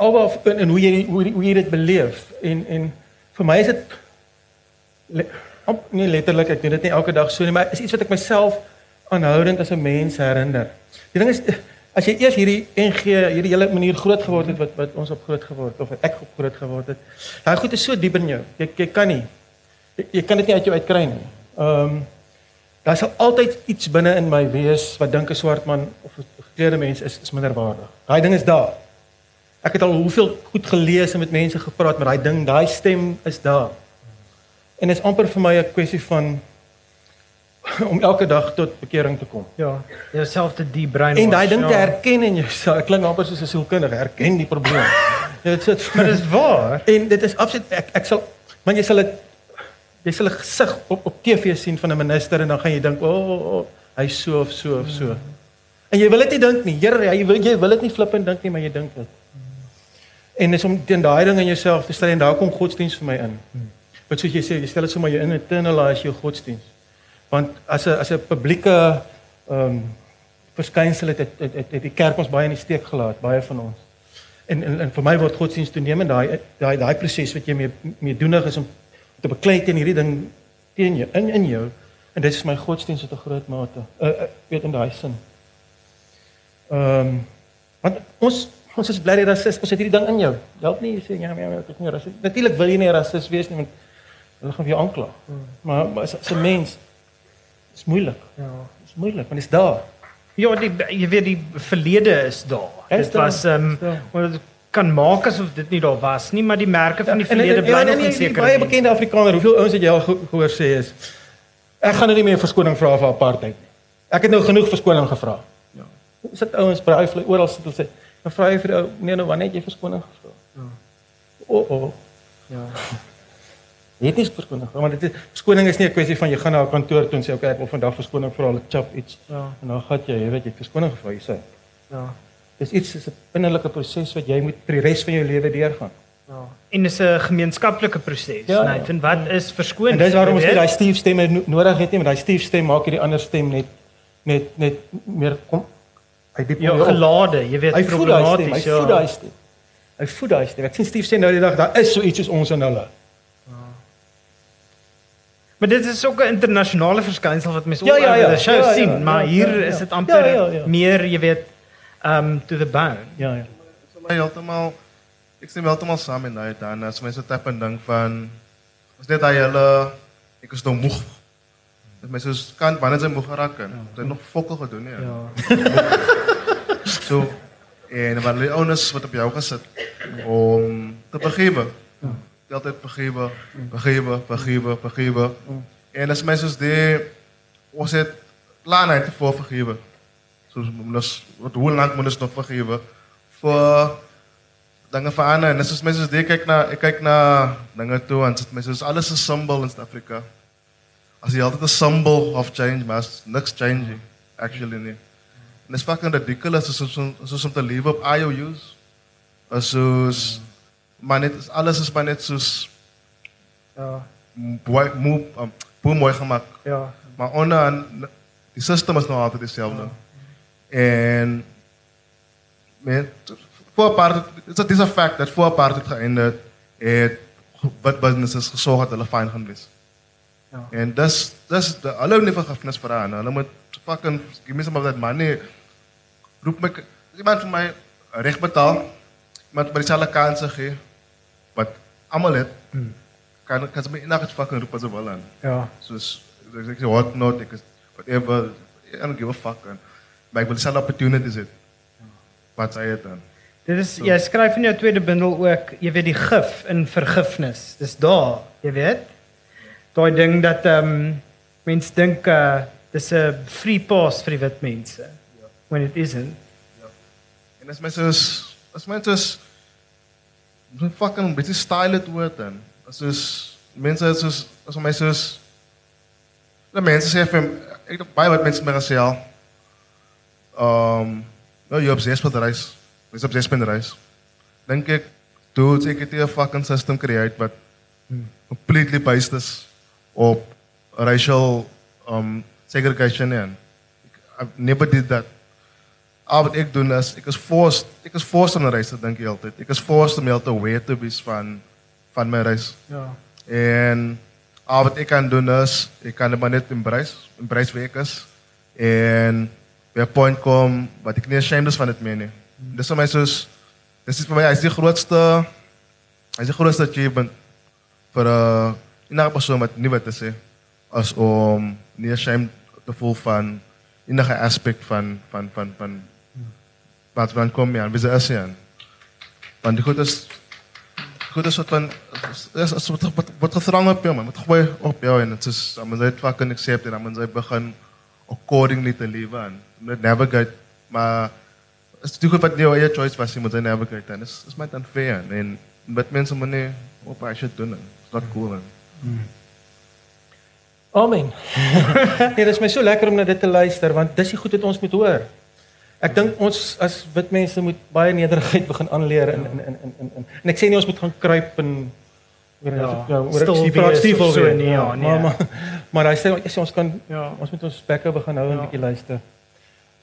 alhoewel en, en hoe jy hoe, hoe jy dit beleef en en vir my is dit le, amp- nie letterlik ek doen dit nie elke dag so nie, maar is iets wat ek myself aanhoudend as 'n mens herinner. Die ding is as jy eers hierdie NG hierdie hele manier groot geword het wat wat ons op groot geword of wat ek op groot geword het. Daai goed is so diep in jou. Jy jy kan nie jy, jy kan dit nie uit jou uitkry nie. Ehm um, daar sal altyd iets binne in my wees wat dink 'n swart man of 'n gekleurde mens is is minderwaardig. Daai ding is daar. Ek het al hoeveel goed gelees en met mense gepraat, maar daai ding, daai stem is daar. En dit is amper vir my 'n kwessie van om elke dag tot bekering te kom. Ja, jouself te debrein. En daai ding te herken in jouself, ek klink amper soos 'n sielkundige, herken die probleem. Dit sit Maar dis waar. en dit is absoluut ek ek sal want jy sal dit jy sal 'n gesig op op TV sien van 'n minister en dan gaan jy dink, "O, oh, oh, oh, hy's so of so of so." En jy wil dit nie dink nie. Here, jy wil jy wil dit nie flip en dink nie, maar jy dink dit. En dis om teen daai ding in jouself te stel en daar kom godsdiens vir my in. Wat soos jy sê, jy stel dit sommer jou in internalize jou godsdiens. Want as 'n as 'n publieke ehm um, verskynsel het het, het het het die kerk ons baie in die steek gelaat, baie van ons. En en, en vir my word godsdiens toenemend daai daai daai proses wat jy mee mee doenig is om te beklei teen hierdie ding teen jou in in jou en dit is my godsdiens tot 'n groot mate. Uh, uh weet in daai sin. Ehm um, want ons ons is bly jy rasis, ons het hierdie ding in jou. Help nie jy sê ja, ja, ja, ek is nie rasis. Natuurlik wil jy nie rasis wees nie want hulle gaan vir jou aankla. Hmm. Maar maar as 'n mens is moeilik. Ja. Is moeilik want dit is daar. Ja, die jy weet die verlede is daar. Is Dit was ehm um, kan maak asof dit nie daar was nie, maar die merke van die verlede bly nog in sekere baie bekende Afrikaner. Hoeveel ouens het jy al ge- gehoor sê is ek gaan nou nie meer verskoning vra vir apartheid nie. Ek het nou genoeg verskoning gevra. Ja. Sit ouens by hy oral sit hulle sê, "Dan vra jy vir ou, nee nou wanneer het jy verskoning gevra?" Ja. O, o. Ja. Jy het nie verskoning gevra, maar dit is verskoning is nie 'n kwessie van jy gaan na 'n kantoor toe en sê, "Oké, ek wil vandag verskoning vra, hulle chap iets." Ja. En dan gaan jy, jy weet jy het verskoning gevra, jy sê. Ja. Dis iets is 'n innerlike proses wat jy moet vir die res van jou lewe deurgaan. Ja. En dis 'n gemeenskaplike proses. Ja, Ja, ja. Nathan, wat is verskoning? En dis waarom ons nie daai Steve stemme no nodig het nie, want daai Steve stem maak hierdie ander stem net net net meer kom hy diep ja, gelade, jy weet Hy daai stem, hy problematies. voed Ja. daai stem. Hy voed daai stem. Ek sien Steve sê nou die dag daar is so iets soos ons en hulle. Maar dit is ook 'n internasionale verskynsel wat mense Ja, ja, ja. die show Ja, ja, sien, maar ja, hier ja, ja. is dit amper Ja, ja, ja. meer, jy weet, um to the bone. Ja, ja. vir my heeltemal ek stem heeltemal saam met daai dan as mense tap en dink van ons net daai hele ek is nou moeg. Dit mense soos kan wanneer jy moeg geraak dit het nog fokkel gedoen nie. Ja. So en wat die ouens wat op jou gesit om te begewe. Die altyd begewe, begewe, begewe, begewe. En as mense soos die ons het te voor vergewe. Soos ons wat hoe lank moet ons nog vergewe vir dinge verander en dis soos mense soos die kyk na ek kyk na dinge toe en sit mense soos alles 'n symbol in Suid-Afrika. As jy altyd 'n symbol of change maar is niks changing actually nie. En dis fucking ridiculous soos soos soos om te lewe op IOUs. As soos maar net alles is maar net soos Ja. mooi moe um, boem mooi gemaak. Ja. Maar onder die system is nog altyd dieselfde. En met voor part dit is 'n fact dat voor het geëindig het wat businesses gesorg het hulle fyn gaan wees. Ja. En dis dis die hulle het nie vergifnis vir haar. Hulle moet fucking give me some of that money. Roep my iemand vir my reg betaal. Iemand by dieselfde kanse gee. Wat almal het. Hmm. Kan kan sy my enige fucking roep as hulle wil aan Ja. soos ek sê what not ek is whatever I don't give a fuck en maar ek wil self opportunities hê wat sê dit dan Dit is jy skryf in jou tweede bundel ook, jy weet die gif in vergifnis. Dis daar, jy weet. Daai ding dat ehm um, mense dink uh dis 'n free pass vir die wit mense. When it isn't. en as mense is as mense is moet fucking 'n bietjie style dit word dan as is mense is soos as mense is die mense sê vir ek het baie wat mense my gesê al um op ses met reis Dis op ses met reis dink ek dude ek het 'n fucking system create wat completely based is op racial um segregation en I've never did that. Al wat ek doen is ek is forced ek is forced om 'n reis te dink die hele tyd. Ek is forced om heeltyd aware te wees van van my reis. Ja. En al wat ek kan doen is ek kan dit maar net embrace, embrace wie ek is en by 'n point kom wat ek nie ashamed is van dit meer nie. Dis vir my soos dis is vir my is die grootste is die grootste achievement vir 'n enige persoon wat nie wat te sê as om nie ashamed te voel van enige aspek van van van van wat van kom jy aan wie se is jy aan want die goed is goed is wat van is as wat wat wat gedrang op jou man, met gooi op jou en dit is dan moet jy fucking accept en dan moet jy begin accordingly te lewe net navigate maar is dit goed wat jou eie choice was jy moet jy navigate en is is my dan fair en met mense moet nie op as jy doen. Is dat cool en Amen. nee, dit is my so lekker om na dit te luister want dis die goed wat ons moet hoor. Ek dink ons as wit mense moet baie nederigheid begin aanleer in in in in in. En, en ek sê nie ons moet gaan kruip en oor Ja, ja, oor die wees praat stiefel of so, nee, ja, nee. Maar maar, maar hy sê hy sê ons kan Ja. ons moet ons bekke begin hou en Ja. bietjie luister.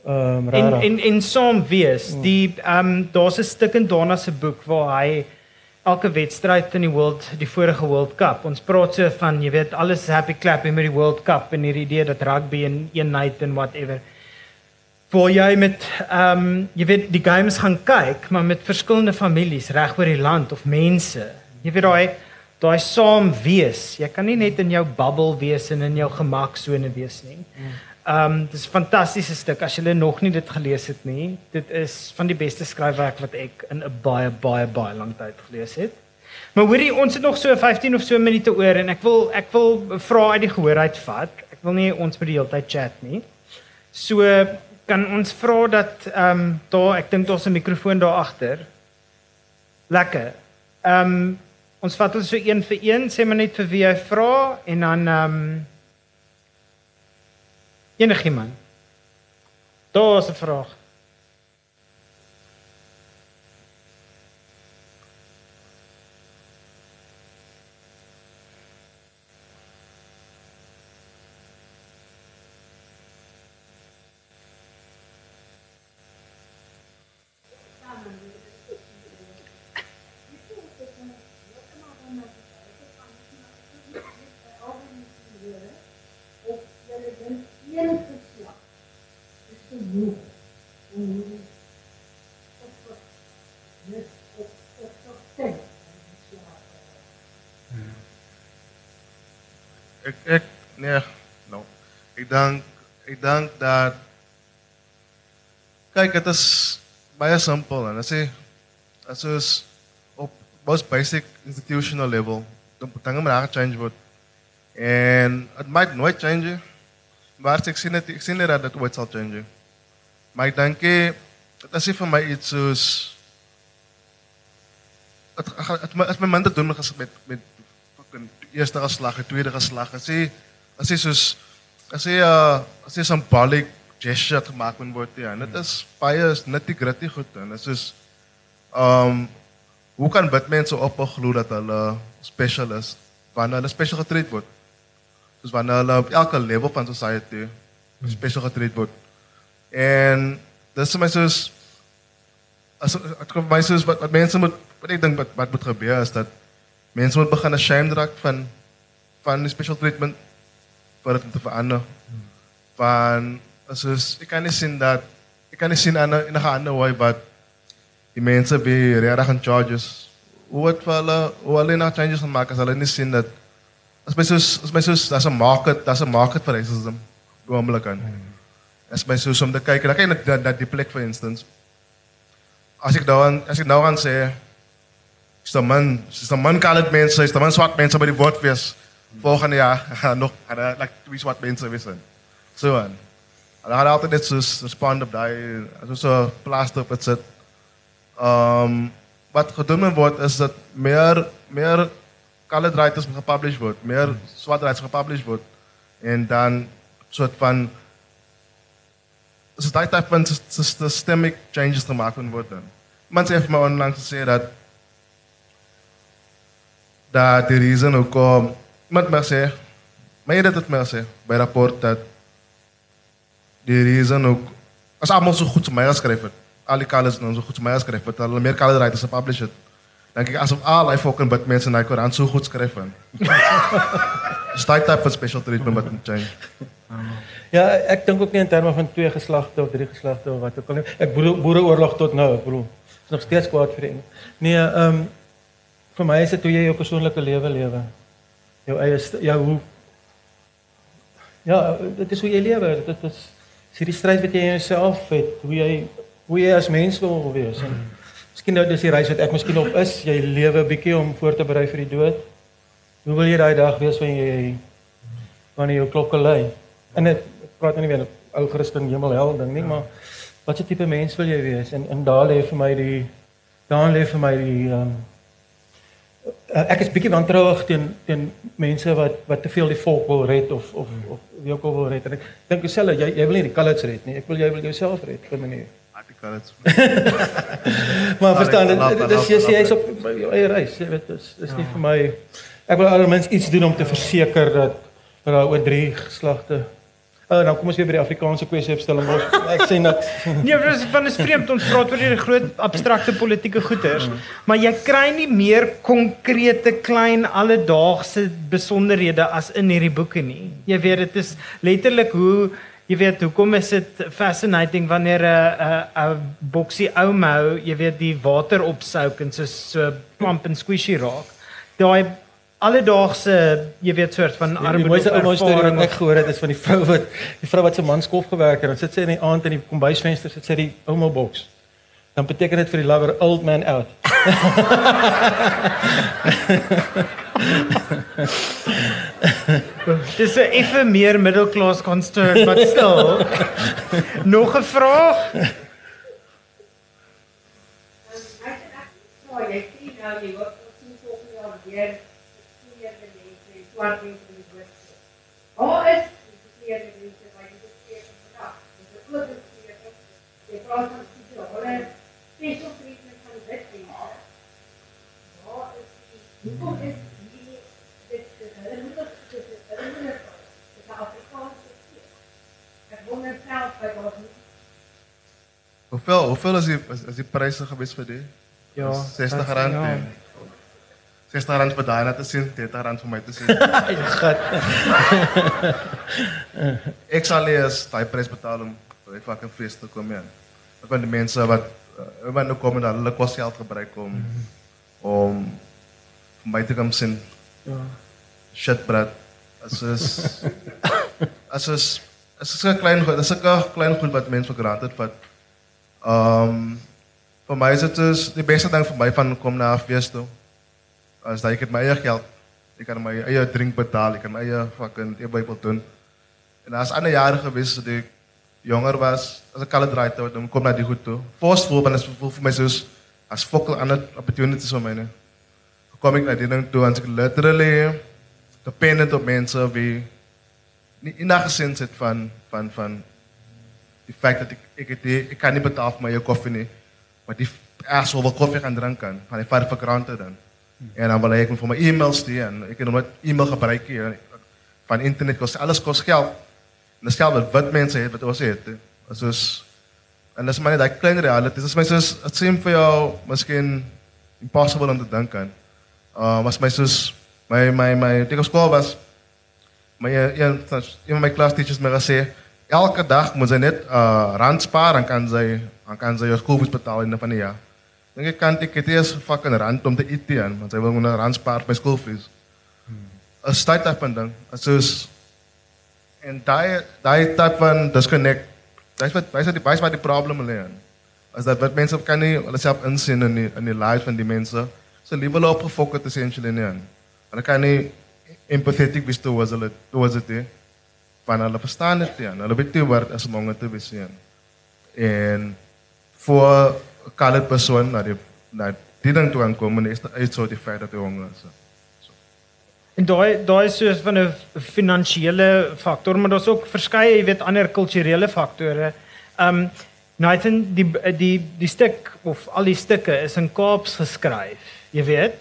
Ehm um, En en en saam wees. Die ehm um, daar's 'n stuk in Donna se boek waar hy elke wedstryd in die world die vorige World Cup. Ons praat so van jy weet alles happy clappy met die World Cup en hierdie idee dat rugby en eenheid en whatever. Waar jy met ehm um, jy weet die games gaan kyk, maar met verskillende families reg oor die land of mense. Jy weet daai daai saam wees. Jy kan nie net in jou bubble wees en in jou gemaksone wees nie. Ehm um, dis 'n fantastiese stuk as jy nog nie dit gelees het nie. Dit is van die beste skryfwerk wat ek in 'n baie baie baie lang tyd gelees het. Maar hoorie, ons het nog so 15 of so minute oor en ek wil ek wil vra uit die gehoor uit vat. Ek wil nie ons met die hele tyd chat nie. So kan ons vra dat ehm um, daar ek dink daar's 'n mikrofoon daar agter. Lekker. Ehm um, ons vat hulle so een vir een, sê maar net vir wie jy vra en dan ehm um, Enigiemand. Daar's 'n vraag. Ek ek nee, nou. Ek dink ek dink dat kyk dit is baie simpel en as jy as ons op most basic institutional level dan dan moet daar change word. En it might nooit change. Maar ek sien dit ek sien nie dat dit ooit sal change. Maar ek dink dit is nie vir my iets soos het het my as my minder doen met met met fucking eerste geslag, tweede geslag. As jy as jy soos as jy uh as jy symbolic gesture gemaak moet word ja, en dit is baie is nitty gritty goed en dit is soos um hoe kan wit mense opglo dat hulle special is wanneer hulle special getreed word? Soos wanneer hulle op elke level van society special getreed word. En dis vir my soos as ek kom by soos wat, wat mense moet wat ek dink wat wat moet gebeur is dat mense moet begin ashamed raak van van die special treatment vir dit om te verander. Van soos ek kan nie sien dat ek kan nie sien aan 'n enige ander way wat die mense be regtig in charges. Hoe wat vir hulle hoe hulle nou changes gaan maak as hulle nie sien dat as my soos as my soos daar's 'n market, daar's 'n market vir racism. Oomblik aan. As my soos om te kyk en dan kyk net dat die plek for instance as ek nou as ek nou gaan sê is daar man, is daar man colored mense, is daar man swart mense by die woordfees volgende jaar gaan nog gaan daar like twee swart mense wees in. So aan. En dan altyd net so respond op daai so so plaster op dit sit. Um wat gedoen moet word is dat meer meer colored writers moet gepublish word, meer swart writers gepublish word en dan soort van so daai type van sys- systemic changes gemaak moet word dan. Iemand sê vir my onlangs gesê dat dat die reason hoekom iemand my sê, my het dit my sê by rapport dat die reason ook as almal so goed so my geskryf het, al die colors nou so goed so my geskryf het, hulle meer color writers gepublish het. Dink ek asof al die fucking bit mense in daai koerant so goed skryf van. Dis daai type van special treatment wat moet change. Ja, ek dink ook nie in terme van twee geslagte of drie geslagte of wat ook al nie. Ek boere boereoorlog tot nou, ek bedoel, is nog steeds kwaad vir Engels. Nee, ehm um, vir my is dit hoe jy jou persoonlike lewe lewe. Jou eie jou hoe Ja, dit is hoe jy lewe. Dit is is hierdie stryd wat jy in jouself het, hoe jy hoe jy as mens wil wees. En Miskien nou dis die reis wat ek miskien op is. Jy lewe 'n bietjie om voor te berei vir die dood. Hoe wil jy daai dag wees wanneer jy wanneer jou klokke lui? En dit praat nou nie weer 'n ou Christen hemel hel ding nie, maar watse tipe mens wil jy wees? En en daar lê vir my die daar lê vir my die ehm um, ek is bietjie wantrouig teen teen mense wat wat te veel die volk wil red of of of wie ook al wil red. En ek dink jouself jy jy wil nie die colours red nie. Ek wil jy wil jouself red op 'n manier. Artikel dit. Maar verstaan dit dis jy sê jy's op jou eie reis, jy weet dis dis nie vir my ek wil almens iets doen om te verseker dat dat daar oor drie geslagte Oh, nou kom ons weer by die Afrikaanse kwessie opstel en ons ek sê niks. Nee, maar dis van 'n vreemd ons praat oor die groot abstrakte politieke goeters, maar jy kry nie meer konkrete klein alledaagse besonderhede as in hierdie boeke nie. Jy weet dit is letterlik hoe jy weet hoekom is dit fascinating wanneer 'n 'n 'n boksie ou mou, jy weet die water opsouk en so so plump en squishy raak. Daai alledaagse jy weet soort van arme Die mooiste ouma storie wat ek gehoor het is van die vrou wat die vrou wat se man skof gewerk het. Dan sit sy in die aand in die kombuisvenster sit sy die ouma boks. Dan beteken dit vir die lover old man out. Dis 'n effe meer middelklas construct but still. Nog 'n vraag? Waar is die gekleurde mense wat jy beskryf vandag? Dis 'n groot beskryf. Jy praat van hulle special treatment van wit mense. Waar is die hoekom is die dit hulle moet ook dit hulle moet dit is 'n Afrikaanse keer. Ek wonder self by wat Hoeveel hoeveel is die is die pryse gewees vir die? Ja, 60 rand. Ja. 60 rand vir daai net te sien, 30 rand vir my te sien. Ja, gat. ek sal eers daai prys betaal om by fucking fees te kom ja. Ek van die mense wat uh, wat nou kom en hulle kos geld gebruik om om vir my te kom sien. Ja. Shit brat. As is as is as is 'n klein goed, as 'n klein goed wat mense vir granted vat. Ehm um, vir my is dit die beste ding vir my van kom na fees toe as jy het my eie geld, ek kan my eie drink betaal, ek kan my eie fucking e-bybel doen. En as ander jare gewees het ek jonger was, as ek al draai toe, dan kom na die goed toe. Forceful, want dit voel vir my soos as fokol ander opportunities vir my ne. Kom ek na die ding toe en ek literally dependent op mense wie nie enige sin het van van van die feit dat ek ek het die, ek kan nie betaal vir my eie koffie nie. Maar die asshole wat koffie gaan drink kan, van die vat vir granted dan. En dan wil hy ek vir my e-mails stuur en ek het net e-mail gebruik hier van internet kos alles kos geld. En dis geld wat wit mense het wat ons het. As ons en dis maar net daai klein reality. Dis my soos dit seem vir jou miskien impossible om te dink aan. Uh was my soos my my my ek op skool was my een een van my klas teachers my gesê elke dag moet jy net uh rand spaar en kan jy dan kan jy jou skoolfees betaal in 'n van die jaar. Dink ek kan ek het eers fucking rand om te eet teen, want sy wil moet 'n rand spaar by skoolfees. 'n Start-up ding. Soos en daai daai type van disconnect. Dis wat wys dat die wys wat die probleem lê in. As dat wat mense kan nie hulle self insien in die in die lives van die mense. So lewe hulle op gefokus essentially nie in. Hulle kan nie empathetic wees towards hulle towards dit. Van hulle verstaan dit nie. Hulle weet nie wat as om te nie. En voor colored persoon na die na die ding toe aankom en is dit so die feit dat hy honger is. So. En daai daai is soos van 'n finansiële faktor, maar daar's ook verskeie, jy weet, ander kulturele faktore. Um Nathan die die die stuk of al die stukke is in Kaaps geskryf, jy weet.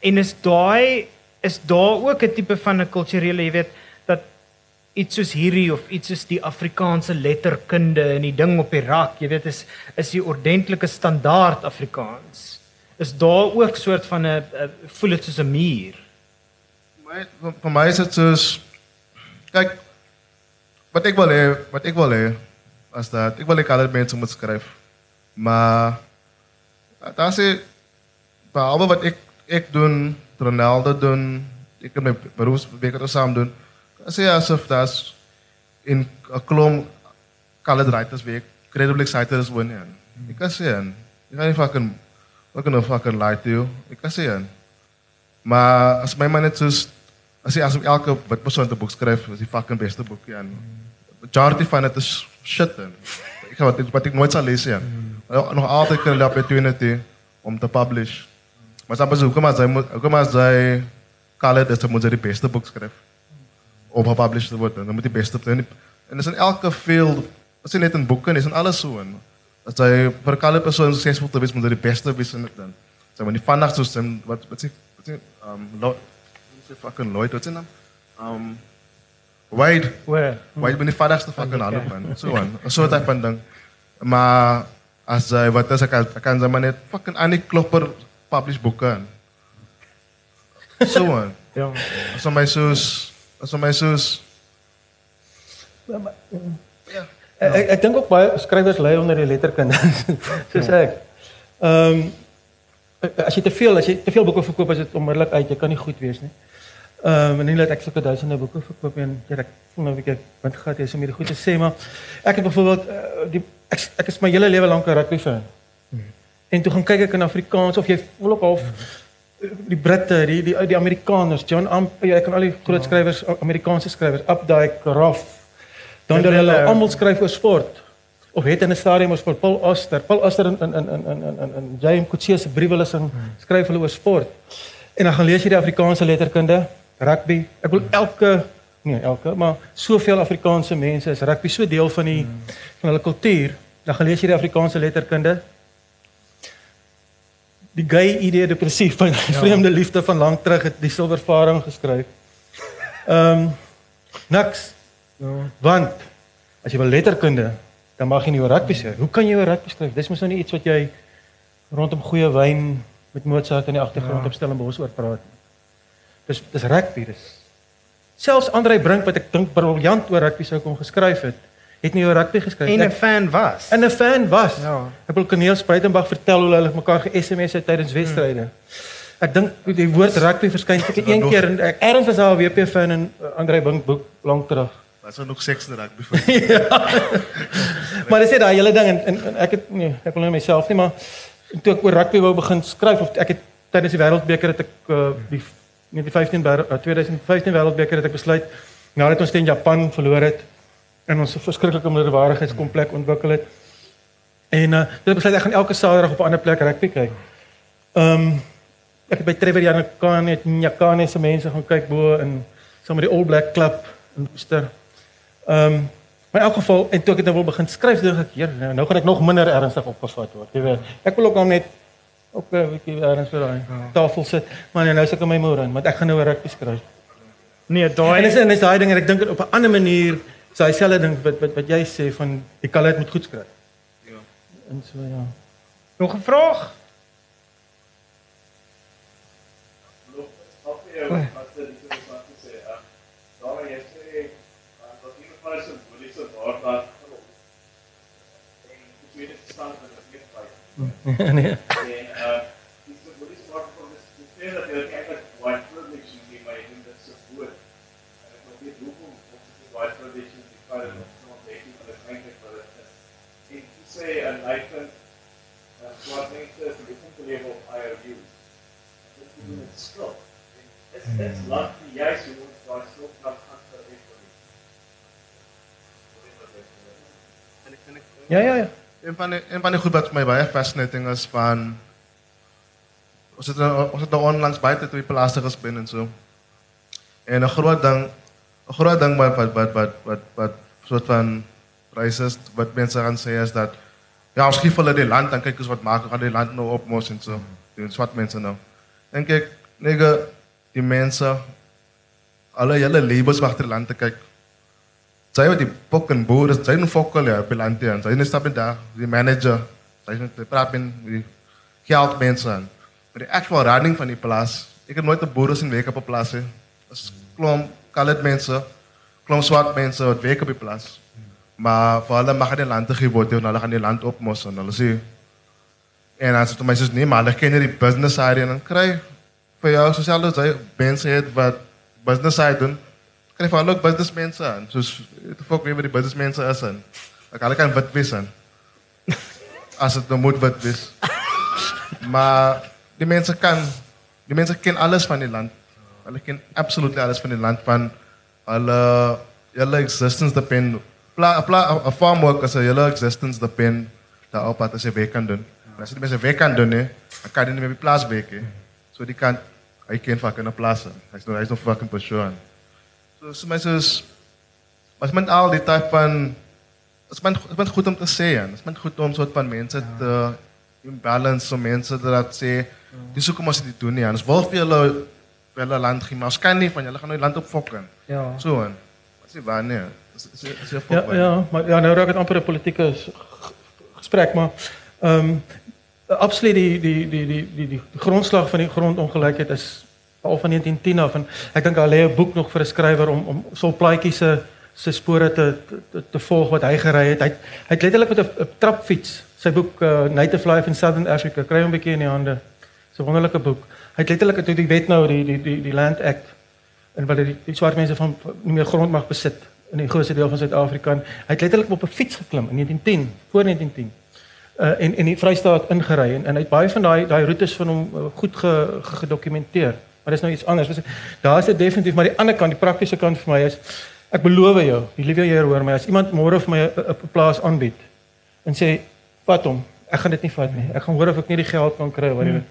En is daai is daar ook 'n tipe van 'n kulturele, jy weet, iets soos hierdie of iets soos die Afrikaanse letterkunde en die ding op die rak, jy weet is is die ordentlike standaard Afrikaans. Is daar ook soort van 'n voel dit soos 'n muur? My vir my is dit soos kyk wat ek wil hê, wat ek wil hê as dat ek wil ek al mense moet skryf. Maar daar sê behalwe wat ek ek doen, Ronaldo doen, ek het my beroepsbeker saam doen sê asof das in 'n klomp colored writers wie credibly excited is wen. Ek kan sê en jy gaan nie fucking Ek kan nou fucking lie to you. Ek kan sê aan. Maar as my man net soos as jy asof elke wat persoon 'n boek skryf, is die fucking beste boek ja. Majority van dit is shit dan. Ek gaan wat ek wat ek nooit sal lees ja. Mm. Nog altyd kan hulle opportunity om te publish. Maar dan besoek kom as moet kom as hy kan dit moet die beste boek skryf. Om gepublished te word, dan moet die beste en en is in elke field, as jy net in boeke en is in alles so in. As jy vir kalle persoon suksesvol te wees, moet jy die beste wees in dit dan. Sy moet nie vandag so stem wat wat sê wat sê um lot sê fucking Lloyd wat sê dan? Um Wade. Where? Wade bin die vaderste fucking okay. man. So aan. So tipe van ding. Maar as jy wat as ek kan jy maar net fucking Annie Klopper publish boeke aan. So aan. Ja. As my soos as my soos Ja. Ek ek dink ook baie skrywers lê onder die letterkunde. Soos ek. Ehm um, as jy te veel as jy te veel boeke verkoop is dit onmiddellik uit. Jy kan nie goed wees nie. Ehm um, en nie net ek sulke duisende boeke verkoop en jy ek voel nou 'n bietjie wat gaan jy so meer goed te sê maar ek het byvoorbeeld uh, die ek, ek is my hele lewe lank 'n rugby fan. Hmm. En toe gaan kyk ek in Afrikaans of jy voel ook half die Britte, die die die Amerikaners, John Amp, jy kan al die groot skrywers, Amerikaanse skrywers, Updike, Roth, dan dat hulle almal skryf oor sport of het in 'n stadium oor sport. Paul Auster, Paul Auster in in in in in in in James Coetzee se briewe hulle sing skryf hulle oor sport. En dan gaan lees jy die Afrikaanse letterkunde, rugby. Ek wil elke nee, elke, maar soveel Afrikaanse mense is rugby so deel van die van hulle kultuur. Dan gaan lees jy die Afrikaanse letterkunde. Die gay idee depressief van ja. vreemde liefde van lank terug het die silverfaring geskryf. Ehm um, niks Ja. Want as jy wil letterkunde, dan mag jy nie oor rugby sê. Hoe kan jy oor rugby skryf? Dis mos nou nie iets wat jy rondom goeie wyn met Mozart in die agtergrond ja. op Stellenbosch oor praat nie. Dis dis rugby, dis. Selfs Andrei Brink wat ek dink briljant oor rugby sou kon geskryf het, het nie oor rugby geskryf nie. En 'n fan was. En 'n fan was. Ja. Ek wil Corneel Spruitenberg vertel hoe hulle mekaar ge-SMS het tydens wedstryde. Hmm. Ek dink die woord rugby verskyn seker een keer en ek erns was daar 'n WP fan in Andrei Brink boek lank terug. Was er nog seks in rugby vir? ja. maar dis daai hele ding en, en, en ek het nee, ek wil nou myself nie maar toe ek oor rugby wou begin skryf of ek het tydens die wêreldbeker het ek uh, die net die 15 uh, 2015 wêreldbeker het ek besluit nadat ons teen Japan verloor het en ons 'n verskriklike minderwaardigheidskomplek ontwikkel het. En uh dit besluit ek gaan elke Saterdag op 'n ander plek rugby kyk. Ehm um, ek het by Trevor Janakane en Nyakane se mense gaan kyk bo in saam met die All Black Club in Worcester. Ehm um, maar in elk geval en toe ek dit nou wil begin skryf dink ek hier nou, nou gaan ek nog minder ernstig opgevat word. Jy weet, ek wil ook nou net op 'n bietjie ernstig daai ja. tafel sit, maar nou sit ek in my moer in, want ek gaan nou 'n rugby skryf. Nee, daai En dis en dis daai ding en ek dink op 'n ander manier sou hy selfe ding wat wat wat jy sê van jy kan dit met goed skryf. Ja. En so ja. Nog 'n vraag? Nog 'n nee. En uh dis die polisie maak van dis die feit say a license uh, swart mense is die punt lewe op higher views. Dit is doen dit skop. Dit is laat die juist hoe ons daai skop kan aanspreek vir Ja ja ja. Een van die een van die goed wat my baie fascinating is van ons het nou, ons het nou onlangs buite twee plaas gespin en so. En 'n groot ding 'n groot ding wat wat wat wat wat, wat soort van racist wat mense gaan sê is dat ja, ons skief hulle die land dan kyk ons wat maak gaan die land nou op mos en so. Die swart mense nou. Dink ek nege die mense alle julle labels wagter land te kyk Sy wat die fucking boer is, sy het fokol ja, pelante aan. Sy net stap in daar, die manager. Sy het net praat met die geld mense aan. Maar die actual running van die plaas, ek het nooit 'n boer sien werk op 'n plaas nie. As klom colored mense, klom swart mense wat werk op die plaas. Maar vir hulle mag die land te gee word en hulle gaan die land opmos en hulle sê en as dit my sê nee, maar hulle ken die business side en dan kry vir jou sosiale sy mense het wat business side doen kan jy vir hulle ook businessmense aan, soos te fok weer met die businessmense is aan. Ek hulle kan wit wees aan. As dit nou moet wit wees. Maar die mense kan die mense ken alles van die land. Hulle ken absoluut alles van die land van hulle hulle existence depend pla pla 'n farm worker se hulle existence depend daarop wat as jy werk kan doen. En as jy mense werk kan doen, hè, dan kan jy nie meer by plaas werk hè. So die kan hy ken fucking 'n plaas. Hy's nog hy's nog fucking persoon. So so mense is as men al die type van as men as men goed om te sê en as men goed om soort van mense te imbalance so mense dat sê dis hoekom ons dit doen nie. Ons wil vir hulle vir hulle land gee, maar ons kan nie van julle gaan nou die land opfokken. Ja. So en wat sê wanneer? Is is jy Ja, fok? ja, maar ja, nou raak dit amper 'n politieke gesprek, maar ehm um, absoluut die die die die die die grondslag van die grondongelykheid is al van 1910 af en ek dink daar lê 'n boek nog vir 'n skrywer om om Sol Plaatjie se se spore te, te te volg wat hy gery het. Hy het- hy het letterlik met 'n 'n trapfiets sy boek uh, Native Life in Southern Africa kry hom 'n bietjie in die hande. So 'n wonderlike boek. Hy het letterlik toe die wet nou die die die die Land Act en wat die, die swart mense van nie meer grond mag besit in die grootste deel van Suid-Afrika. Hy het letterlik op 'n fiets geklim in 1910, voor 1910. Uh en in die Vrystaat ingery en en hy het baie van daai daai roetes van hom uh, goed ge, ge, gedokumenteer. Maar dis nou iets anders. Dis- Daar is dit definitief, maar die ander kant, die praktiese kant vir my is ek beloof jou, die liewe Here hoor my as iemand môre vir my 'n plaas aanbied en sê vat hom. Ek gaan dit nie vat nie. Ek gaan hoor of ek nie die geld kan kry wat hmm.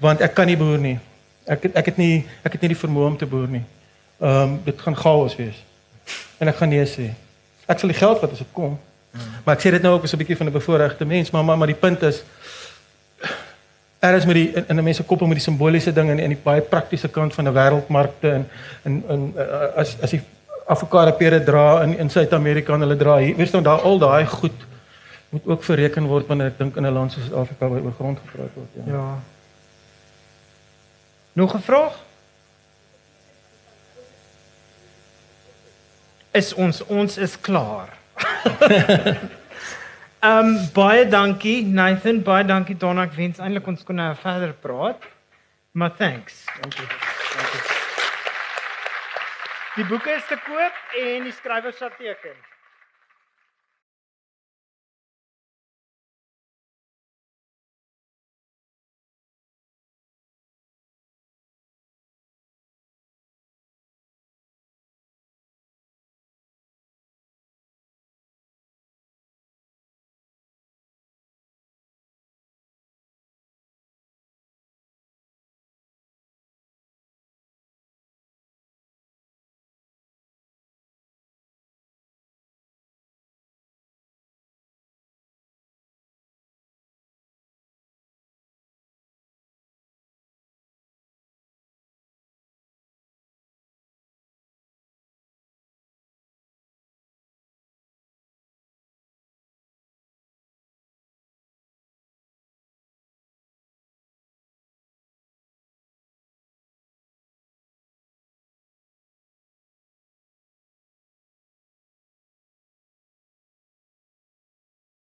want ek kan nie boer nie. Ek het, ek het nie ek het nie die vermoë om te boer nie. Ehm um, dit gaan chaos wees. En ek gaan nee sê. Ek sal die geld vat as dit kom. Maar ek sê dit nou ook as 'n bietjie van 'n bevoorregte mens, maar maar, maar die punt is er is met die in, in 'n mens se kop met die simboliese ding en en die baie praktiese kant van 'n wêreldmarkte en en en uh, as as die avokado pere dra in in Suid-Amerika en hulle dra hier. Weet jy nou daar al daai goed moet ook verreken word wanneer ek dink in 'n land soos Suid-Afrika waar oor grond gepraat word, ja. Ja. Nog 'n vraag? Is ons ons is klaar. Ehm um, baie dankie Nathan, baie dankie Donna. Ek wens eintlik ons kon nou verder praat. Maar thanks. Dankie. Dankie. Die boeke is te koop en die skrywer sal teken.